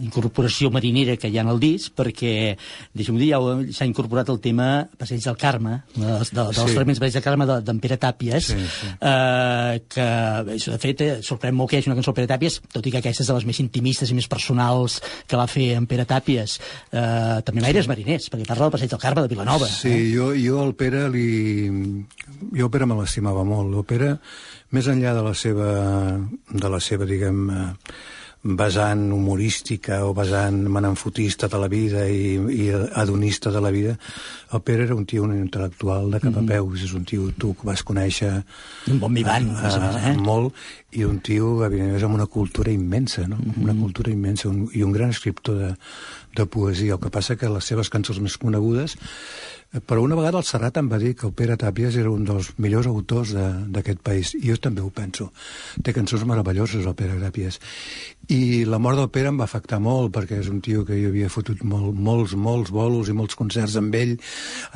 incorporació marinera que hi ha en el disc, perquè, deixa'm dir, ja s'ha incorporat el tema Passeig del Carme, dels, de, dels sí. fragments Passeig del Carme d'en Pere Tàpies, sí, sí. Uh, que, de fet, eh, sorprèn molt que hi hagi una cançó de Pere Tàpies, tot i que aquesta és de les més intimistes i més personals que va fer en Pere Tàpies. Uh, també Aires Mariners, perquè parla del Passeig del Carme, de Vilanova. Sí, eh? jo, jo el Pere li... Jo el Pere me l'estimava molt. El Pere, més enllà de la seva, de la seva diguem, vessant humorística o vessant mananfotista de la vida i, i adonista de la vida, el Pere era un tio un intel·lectual de cap a mhm. peus, és un tio tu que vas conèixer... Un bon vivant, a, a, a, eh? Molt, i un tio, evidentment, amb una cultura immensa, no? Mhm. Una cultura immensa, un, i un gran escriptor de, de poesia. El que passa que les seves cançons més conegudes però una vegada el Serrat em va dir que el Pere Tàpies era un dels millors autors d'aquest país, i jo també ho penso. Té cançons meravelloses, el Pere Tàpies. I la mort del Pere em va afectar molt, perquè és un tio que jo havia fotut molt, molts, molts bolos i molts concerts amb ell.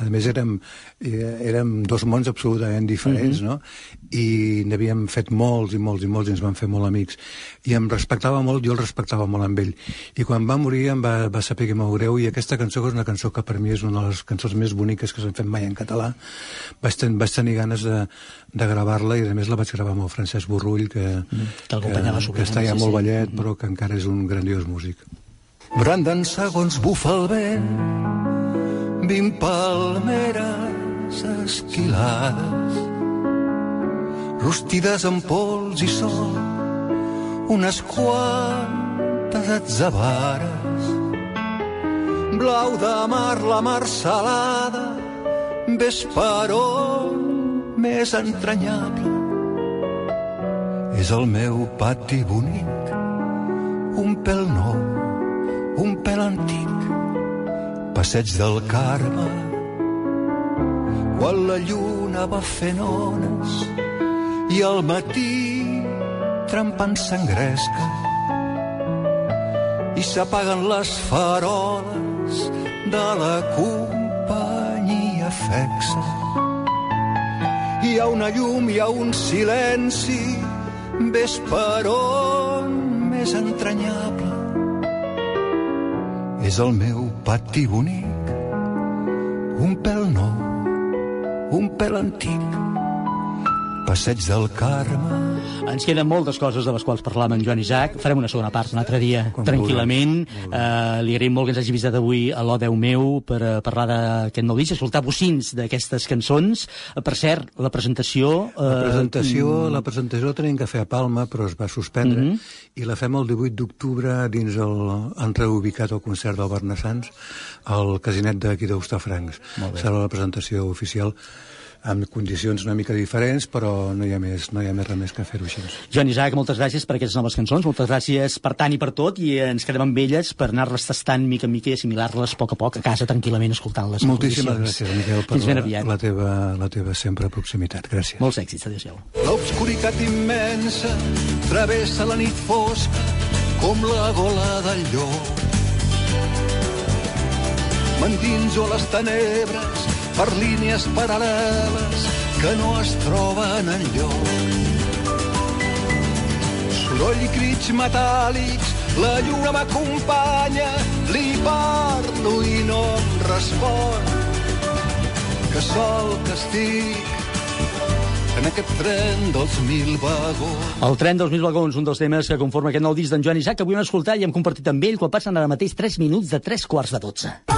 A més, érem, érem dos mons absolutament diferents, Mhm. no? I n'havíem fet molts i molts i molts i ens vam fer molt amics. I em respectava molt, jo el respectava molt amb ell. I quan va morir em va, va saber que molt greu i aquesta cançó que és una cançó que per mi és una de les cançons més boniques que s'han fet mai en català. Vaig, ten, vaig tenir ganes de, de gravar-la i a més la vaig gravar amb el Francesc Borrull que, que l'acompanyava que, sovint, que està ja sí, molt sí. vellet però que encara és un grandiós músic. Branden segons bufa el vent, vint palmeres esquilades, rostides amb pols i sol, unes quantes atzabares, blau de mar, la mar salada, ves per on més entranyable. És el meu pati bonic, un pèl nou, un pèl antic, passeig del Carme, quan la lluna va fent ones i al matí trempant s'engresca i s'apaguen les faroles de la companyia fexa. Hi ha una llum, hi ha un silenci, ves per on més entranyable. És el meu pati bonic, un pèl nou, un pèl antic, passeig del Carme, Ens queden moltes coses de les quals parlar amb en Joan Isaac. Farem una segona part un altre dia, Quan tranquil·lament. Uh, li agraïm molt que ens hagi visitat avui a l'O Déu meu per uh, parlar d'aquest nou disc, escoltar bocins d'aquestes cançons. Uh, per cert, la presentació... Uh, La presentació, la presentació la tenim que fer a Palma, però es va suspendre, Mhm. i la fem el 18 d'octubre dins el... Han reubicat el concert del Bernassans al casinet d'aquí bé. Serà la presentació oficial amb condicions una mica diferents, però no hi ha més, no hi ha més res més que fer-ho així. Joan Isaac, moltes gràcies per aquestes noves cançons, moltes gràcies per tant i per tot, i ens quedem amb elles per anar-les tastant mica en mica i assimilar-les a poc a poc a casa, tranquil·lament, escoltant-les. Moltíssimes gràcies, Miquel, per la, aviat. la, teva, la teva sempre proximitat. Gràcies. Molts èxits, adéu-siau. L'obscuritat immensa travessa la nit fosca com la gola del llop. M'endinso a les tenebres per línies paral·leles que no es troben enlloc. Soroll i crits metàl·lics, la lluna m'acompanya, li parlo i no em respon. Que sol que estic en aquest tren dels mil vagons. El tren dels mil vagons, un dels temes que conforma aquest nou disc d'en Joan Isaac, que avui hem escoltat i hem compartit amb ell quan passen ara mateix 3 minuts de 3 quarts de 12.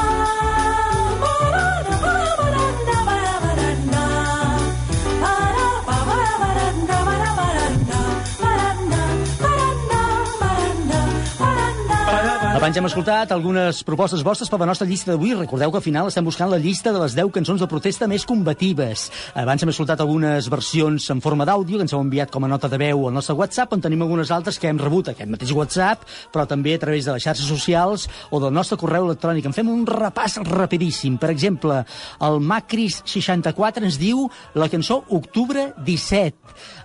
Abans hem escoltat algunes propostes vostres per la nostra llista d'avui. Recordeu que al final estem buscant la llista de les 10 cançons de protesta més combatives. Abans hem escoltat algunes versions en forma d'àudio que ens heu enviat com a nota de veu al nostre WhatsApp, on tenim algunes altres que hem rebut aquest mateix WhatsApp, però també a través de les xarxes socials o del nostre correu electrònic. En fem un repàs rapidíssim. Per exemple, el Macris64 ens diu la cançó Octubre 17,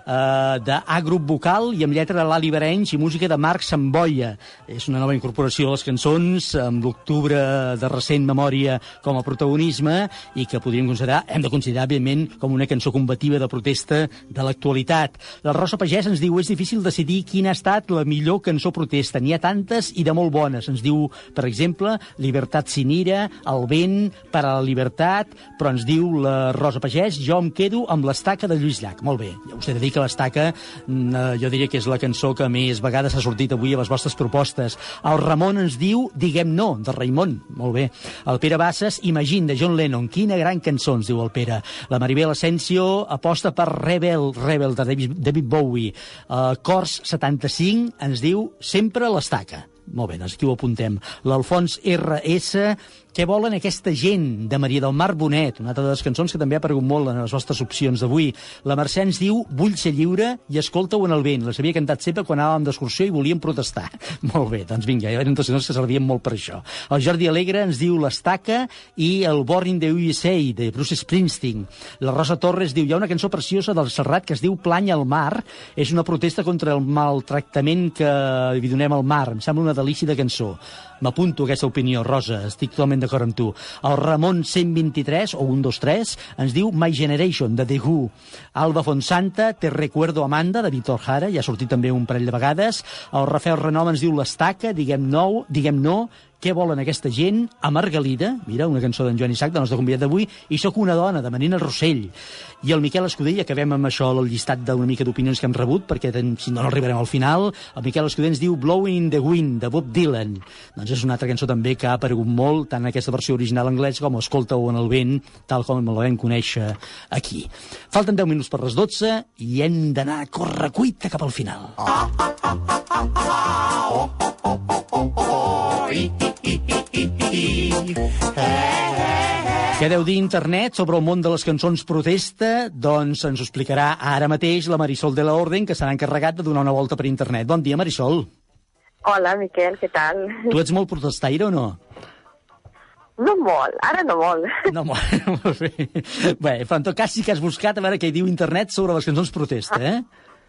eh, de A Grup Vocal i amb lletra de l'Ali Berenys i música de Marc Samboia. És una nova incorporació a les cançons, amb l'octubre de recent memòria com a protagonisme i que podríem considerar, hem de considerar, evidentment, com una cançó combativa de protesta de l'actualitat. La Rosa Pagès ens diu és difícil decidir quina ha estat la millor cançó protesta. N'hi ha tantes i de molt bones. Ens diu, per exemple, Libertat sin ira, El vent, per a la libertat, però ens diu la Rosa Pagès, jo em quedo amb l'estaca de Lluís Llach. Molt bé, ja us he de dir que l'estaca mm, eh, jo diria que és la cançó que més vegades ha sortit avui a les vostres propostes. El Ramon ens diu Diguem no, de Raimon. Molt bé. El Pere Bassas, Imagine, de John Lennon. Quina gran cançó, ens diu el Pere. La Maribel Asensio aposta per Rebel, Rebel, de David Bowie. Uh, Cors 75 ens diu Sempre l'estaca. Molt bé, doncs aquí ho apuntem. L'Alfons RS Què volen aquesta gent, de Maria del Mar Bonet, una altra de les cançons que també ha aparegut molt en les vostres opcions d'avui. La Mercè ens diu Vull ser lliure i escolta-ho en el vent. Les havia cantat sempre quan anàvem d'excursió i volíem protestar. *laughs* molt bé, doncs vinga, hi eren dos que servien molt per això. El Jordi Alegre ens diu L'Estaca i el Born in the USA, de Bruce Springsteen. La Rosa Torres diu Hi ha una cançó preciosa del Serrat que es diu Plany al mar. És una protesta contra el maltractament que li donem al mar. Em sembla una delícia de cançó. M'apunto aquesta opinió, Rosa, estic totalment d'acord amb tu. El Ramon 123, o 123, ens diu My Generation, de The Who. Alba Fonsanta, Te recuerdo Amanda, de Víctor Jara, ja ha sortit també un parell de vegades. El Rafael Renom ens diu L'Estaca, diguem no, diguem no, què volen aquesta gent? A Margalida, mira, una cançó d'en Joan Isaac, del nostre convidat d'avui, i sóc una dona, de Manina Rossell. I el Miquel Escudell, acabem amb això el llistat d'una mica d'opinions que hem rebut, perquè si no, no arribarem al final. El Miquel Escudell ens diu Blowing in the Wind, de Bob Dylan. Doncs és una altra cançó també que ha aparegut molt, tant en aquesta versió original anglès com Escolta-ho en el vent, tal com la vam conèixer aquí. Falten 10 minuts per les 12 i hem d'anar a córrer cuita cap al final. Què deu dir internet sobre el món de les cançons protesta? Doncs ens ho explicarà ara mateix la Marisol de la Orden, que s'ha encarregat de donar una volta per internet. Bon dia, Marisol. Hola, Miquel, què tal? Tu ets molt protestaire o no? No molt, ara no molt. No molt, *laughs* molt bé. Bé, però en tot cas sí que has buscat a veure què diu internet sobre les cançons protesta, eh?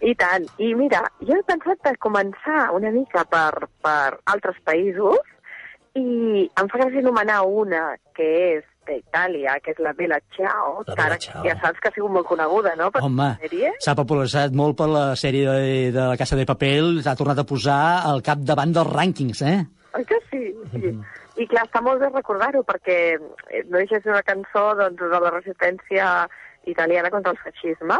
I tant. I mira, jo he pensat de començar una mica per, per altres països i em fa gràcia anomenar una que és d'Itàlia, que és la Bella Ciao, La que ara Ciao. ja saps que ha sigut molt coneguda, no? Per Home, s'ha popularitzat molt per la sèrie de, de la Casa de Papel, s'ha tornat a posar al capdavant dels rànquings, eh? Oi que sí? sí. I clar, està molt bé recordar-ho, perquè eh, no deixa de ser una cançó doncs, de la resistència italiana contra el feixisme,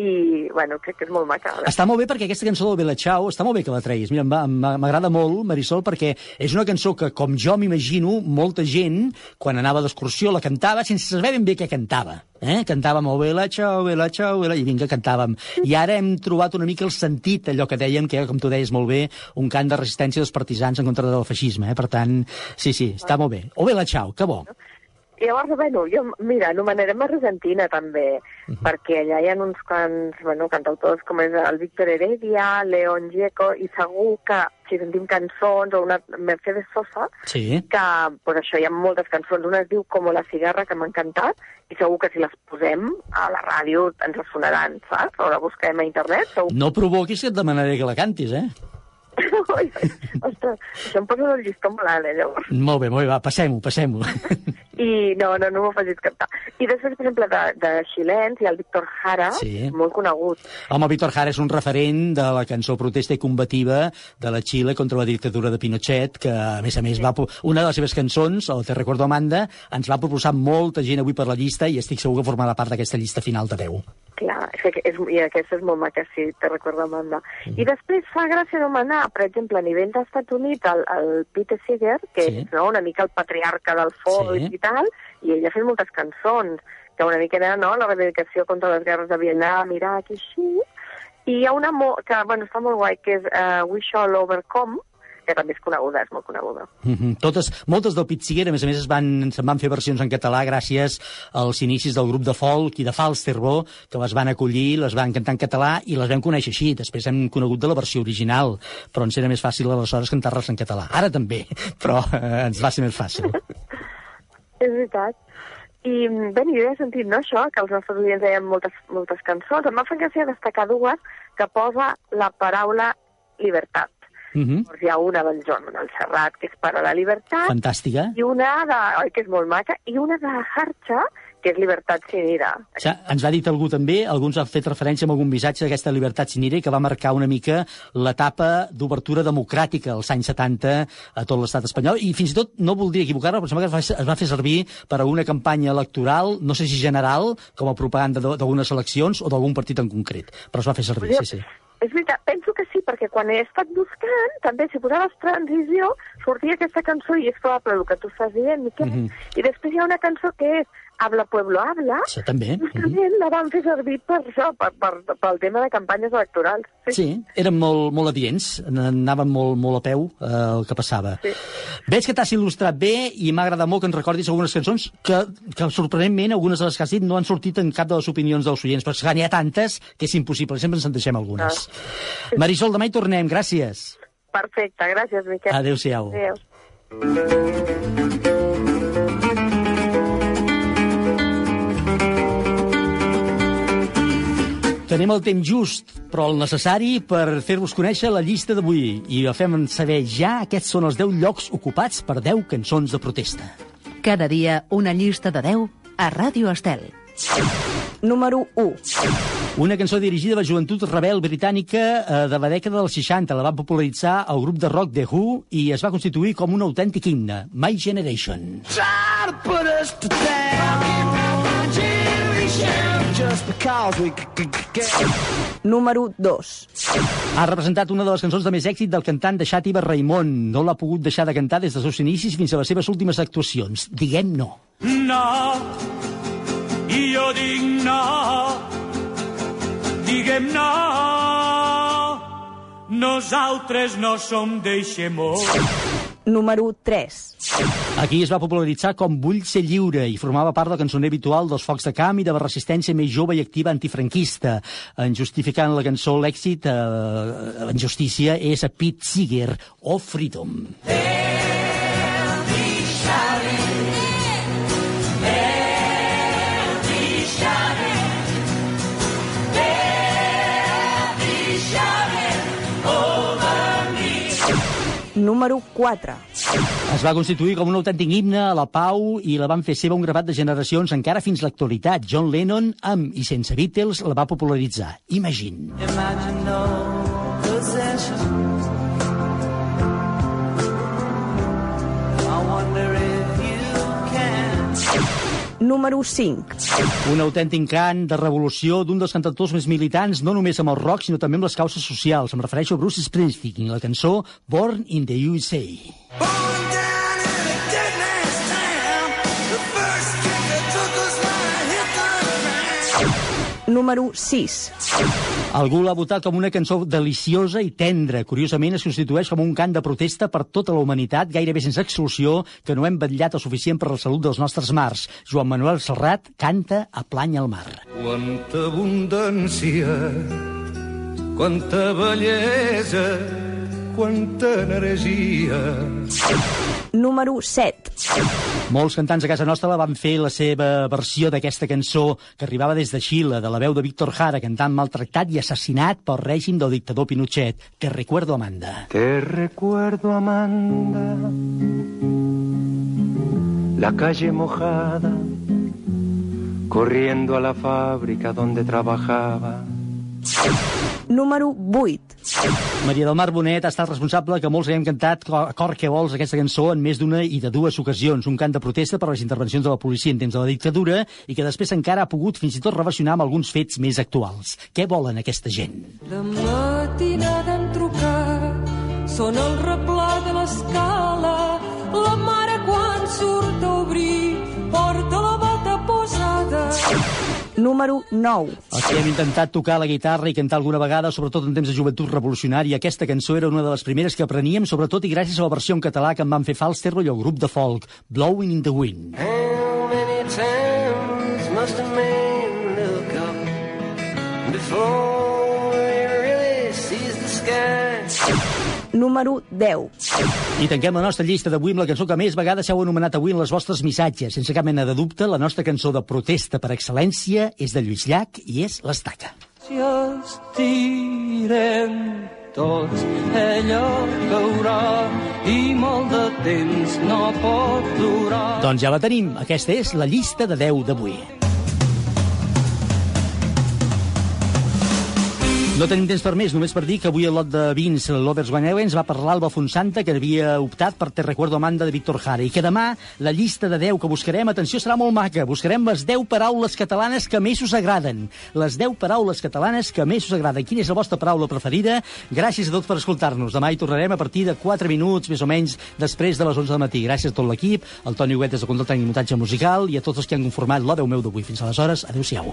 i, bueno, crec que és molt maca. Està molt bé perquè aquesta cançó del Bella Ciao està molt bé que la treguis. Mira, m'agrada molt, Marisol, perquè és una cançó que, com jo m'imagino, molta gent, quan anava d'excursió, la cantava sense saber ben bé què cantava. Eh? Cantàvem el Bella Ciao, Bella Ciao, Bella... i vinga, cantàvem. I ara hem trobat una mica el sentit, allò que dèiem, que com tu deies molt bé, un cant de resistència dels partisans en contra del feixisme. Eh? Per tant, sí, sí, està molt bé. O Bella Ciao, que bo. I llavors, bueno, jo, mira, anomenarem Argentina també, perquè allà hi ha uns quants, bueno, cantautors com és el Víctor Heredia, León Gieco, i segur que si sentim cançons, o una Mercedes Sosa, Sí. que per això hi ha moltes cançons. Una es diu Como la cigarra, que m'ha encantat, i segur que si les posem a la ràdio ens sonaran, saps? O la busquem a internet, segur No provoquis que et demanaré que la cantis, eh? *laughs* Ostres, això em posa el llistó molt alt, eh, llavors. Molt bé, molt bé, va, passem-ho, passem-ho. I no, no, no m'ho facis cantar. I després, per exemple, de, de xilens hi ha el Víctor Jara, Sí. molt conegut. Home, Víctor Jara és un referent de la cançó protesta i combativa de la Xile contra la dictadura de Pinochet, que, a més a més, va, po- una de les seves cançons, el Te recordo Amanda, ens va proposar molta gent avui per la llista i estic segur que formarà part d'aquesta llista final de 10. Clar, que és, i aquesta és molt maca, sí, te recordo, Amanda. I després fa gràcia anomenar, per exemple, a nivell dels Estats Units, el, el Pete Seeger, que Sí. és no, una mica el patriarca del folk Sí. i tal, i ell ha fet moltes cançons, que una mica era no, la reivindicació contra les guerres de Vietnam, Iraq i així. I hi ha una mo que, bueno, està molt guai, que és uh, We Shall Overcome, que també és coneguda, és molt coneguda. Mm -hmm. Totes, moltes del Seeger, a més a més, es van, se'n van fer versions en català gràcies als inicis del grup de folk i de Falsterbo, que les van acollir, les van cantar en català i les vam conèixer així. Després hem conegut de la versió original, però ens era més fàcil aleshores cantar-les en català. Ara també, però eh, ens va ser més fàcil. *laughs* És veritat. I, bé, jo ja he sentit, no, això, que els nostres oients deien moltes, moltes cançons. Em va fer gràcia destacar dues que posa la paraula llibertat. Mm -hmm. Llavors hi ha una del Joan Manuel Serrat, que és per a la llibertat, Fantàstica. i una de, oi, que és molt maca, i una de Harcha, que és llibertat sin ira. O sigui, ens va dit algú també, alguns han fet referència a algun missatge d'aquesta llibertat sin ira que va marcar una mica l'etapa d'obertura democràtica als anys 70 a tot l'estat espanyol i fins i tot, no voldria equivocar-me, però em sembla que es va, es va fer servir per a una campanya electoral, no sé si general, com a propaganda d'al- d'algunes eleccions o d'algun partit en concret, però es va fer servir, sí, sí. És veritat, penso que sí, perquè quan he estat buscant, també si posaves transició, sortia aquesta cançó i és probable el que tu estàs dient, Miquel. Mhm. I després hi ha una cançó que és Habla Pueblo Habla, Això també. justament la van fer servir per això, per, per, pel tema de campanyes electorals. Sí, eren molt, molt adients, anaven molt, molt a peu eh, el que passava. Sí. Veig que t'has il·lustrat bé i m'ha agradat molt que ens recordis algunes cançons que, que sorprenentment, algunes de les que has dit no han sortit en cap de les opinions dels oients, perquè n'hi ha tantes que és impossible, sempre ens en deixem algunes. Ah. Marisol, demà hi tornem, gràcies. Perfecte, gràcies, Miquel. Adéu-siau. Adéu. Tenim el temps just, però el necessari per fer-vos conèixer la llista d'avui. I ho fem saber ja aquests són els 10 llocs ocupats per 10 cançons de protesta. Cada dia una llista de 10 a Ràdio Estel. Número 1. Una cançó dirigida a la joventut rebel britànica eh, de la dècada dels 60. La va popularitzar el grup de rock The Who i es va constituir com un autèntic himne, My Generation. Try Número 2. Ha representat una de les cançons de més èxit del cantant de Xàtiva Raimon. No l'ha pogut deixar de cantar des dels seus inicis fins a les seves últimes actuacions. Diguem no. No, i jo dic no, diguem no, nosaltres no som d'eixemó. Número 3. Aquí es va popularitzar com Vull ser lliure i formava part del cançoner habitual dels focs de camp i de la resistència més jove i activa antifranquista. En justificant la cançó l'èxit, eh, en justícia, és a Pete Seeger o Freedom. Número 4. Es va constituir com un autèntic himne a la pau i la van fer seva un gravat de generacions encara fins l'actualitat. John Lennon, amb i sense Beatles, la va popularitzar. Imagine. Imagine no possession. Número 5. Un autèntic cant de revolució d'un dels cantadors més militants, no només amb el rock, sinó també amb les causes socials. Em refereixo a Bruce Springsteen, la cançó Born in the USA. Born down Número 6. Algú l'ha votat com una cançó deliciosa i tendra. Curiosament, es constitueix com un cant de protesta per tota la humanitat, gairebé sense exclusió, que no hem vetllat el suficient per la salut dels nostres mars. Joan Manuel Serrat canta a Plany al mar. Quanta abundància, quanta bellesa, quanta energia. Número 7. Molts cantants a casa nostra la van fer la seva versió d'aquesta cançó que arribava des de Xile, de la veu de Víctor Jara, cantant maltractat i assassinat pel règim del dictador Pinochet. Te recuerdo, Amanda. Te recuerdo, Amanda, la calle mojada, corriendo a la fábrica donde trabajaba. Número 8. Maria del Mar Bonet ha estat responsable que molts haguem cantat a cor que vols aquesta cançó en més d'una i de dues ocasions. Un cant de protesta per les intervencions de la policia en temps de la dictadura i que després encara ha pogut fins i tot relacionar amb alguns fets més actuals. Què volen aquesta gent? De matinada hem trucat, sona el replà de l'escala, la Número 9. Els que hem intentat tocar la guitarra i cantar alguna vegada, sobretot en temps de joventut revolucionària, aquesta cançó era una de les primeres que apreníem, sobretot i gràcies a la versió en català que en van fer Falsterro i el grup de folk, Blowing in the Wind. How many times Número 10. I tanquem la nostra llista d'avui amb la cançó que més vegades heu anomenat avui en les vostres missatges. Sense cap mena de dubte, la nostra cançó de protesta per excel·lència és de Lluís Llach i és l'Estaca. Si estirem tots, ella caurà i molt de temps no pot durar. Doncs ja la tenim. Aquesta és la llista de 10 d'avui. No tenim temps per més, només per dir que avui el lot de vins l'Overs Guaneuens va parlar Alba Fonsanta, que havia optat per Te recuerdo Amanda de Víctor Jara, i que demà la llista de 10 que buscarem, atenció, serà molt maca. Buscarem les 10 paraules catalanes que més us agraden. Les 10 paraules catalanes que més us agraden. Quina és la vostra paraula preferida? Gràcies a tots per escoltar-nos. Demà hi tornarem a partir de 4 minuts, més o menys, després de les 11 del matí. Gràcies a tot l'equip, al Toni Huguet des de Control Tècnic i Muntatge Musical i a tots els que han conformat l'O Déu meu d'avui. Fins aleshores, adeu-siau.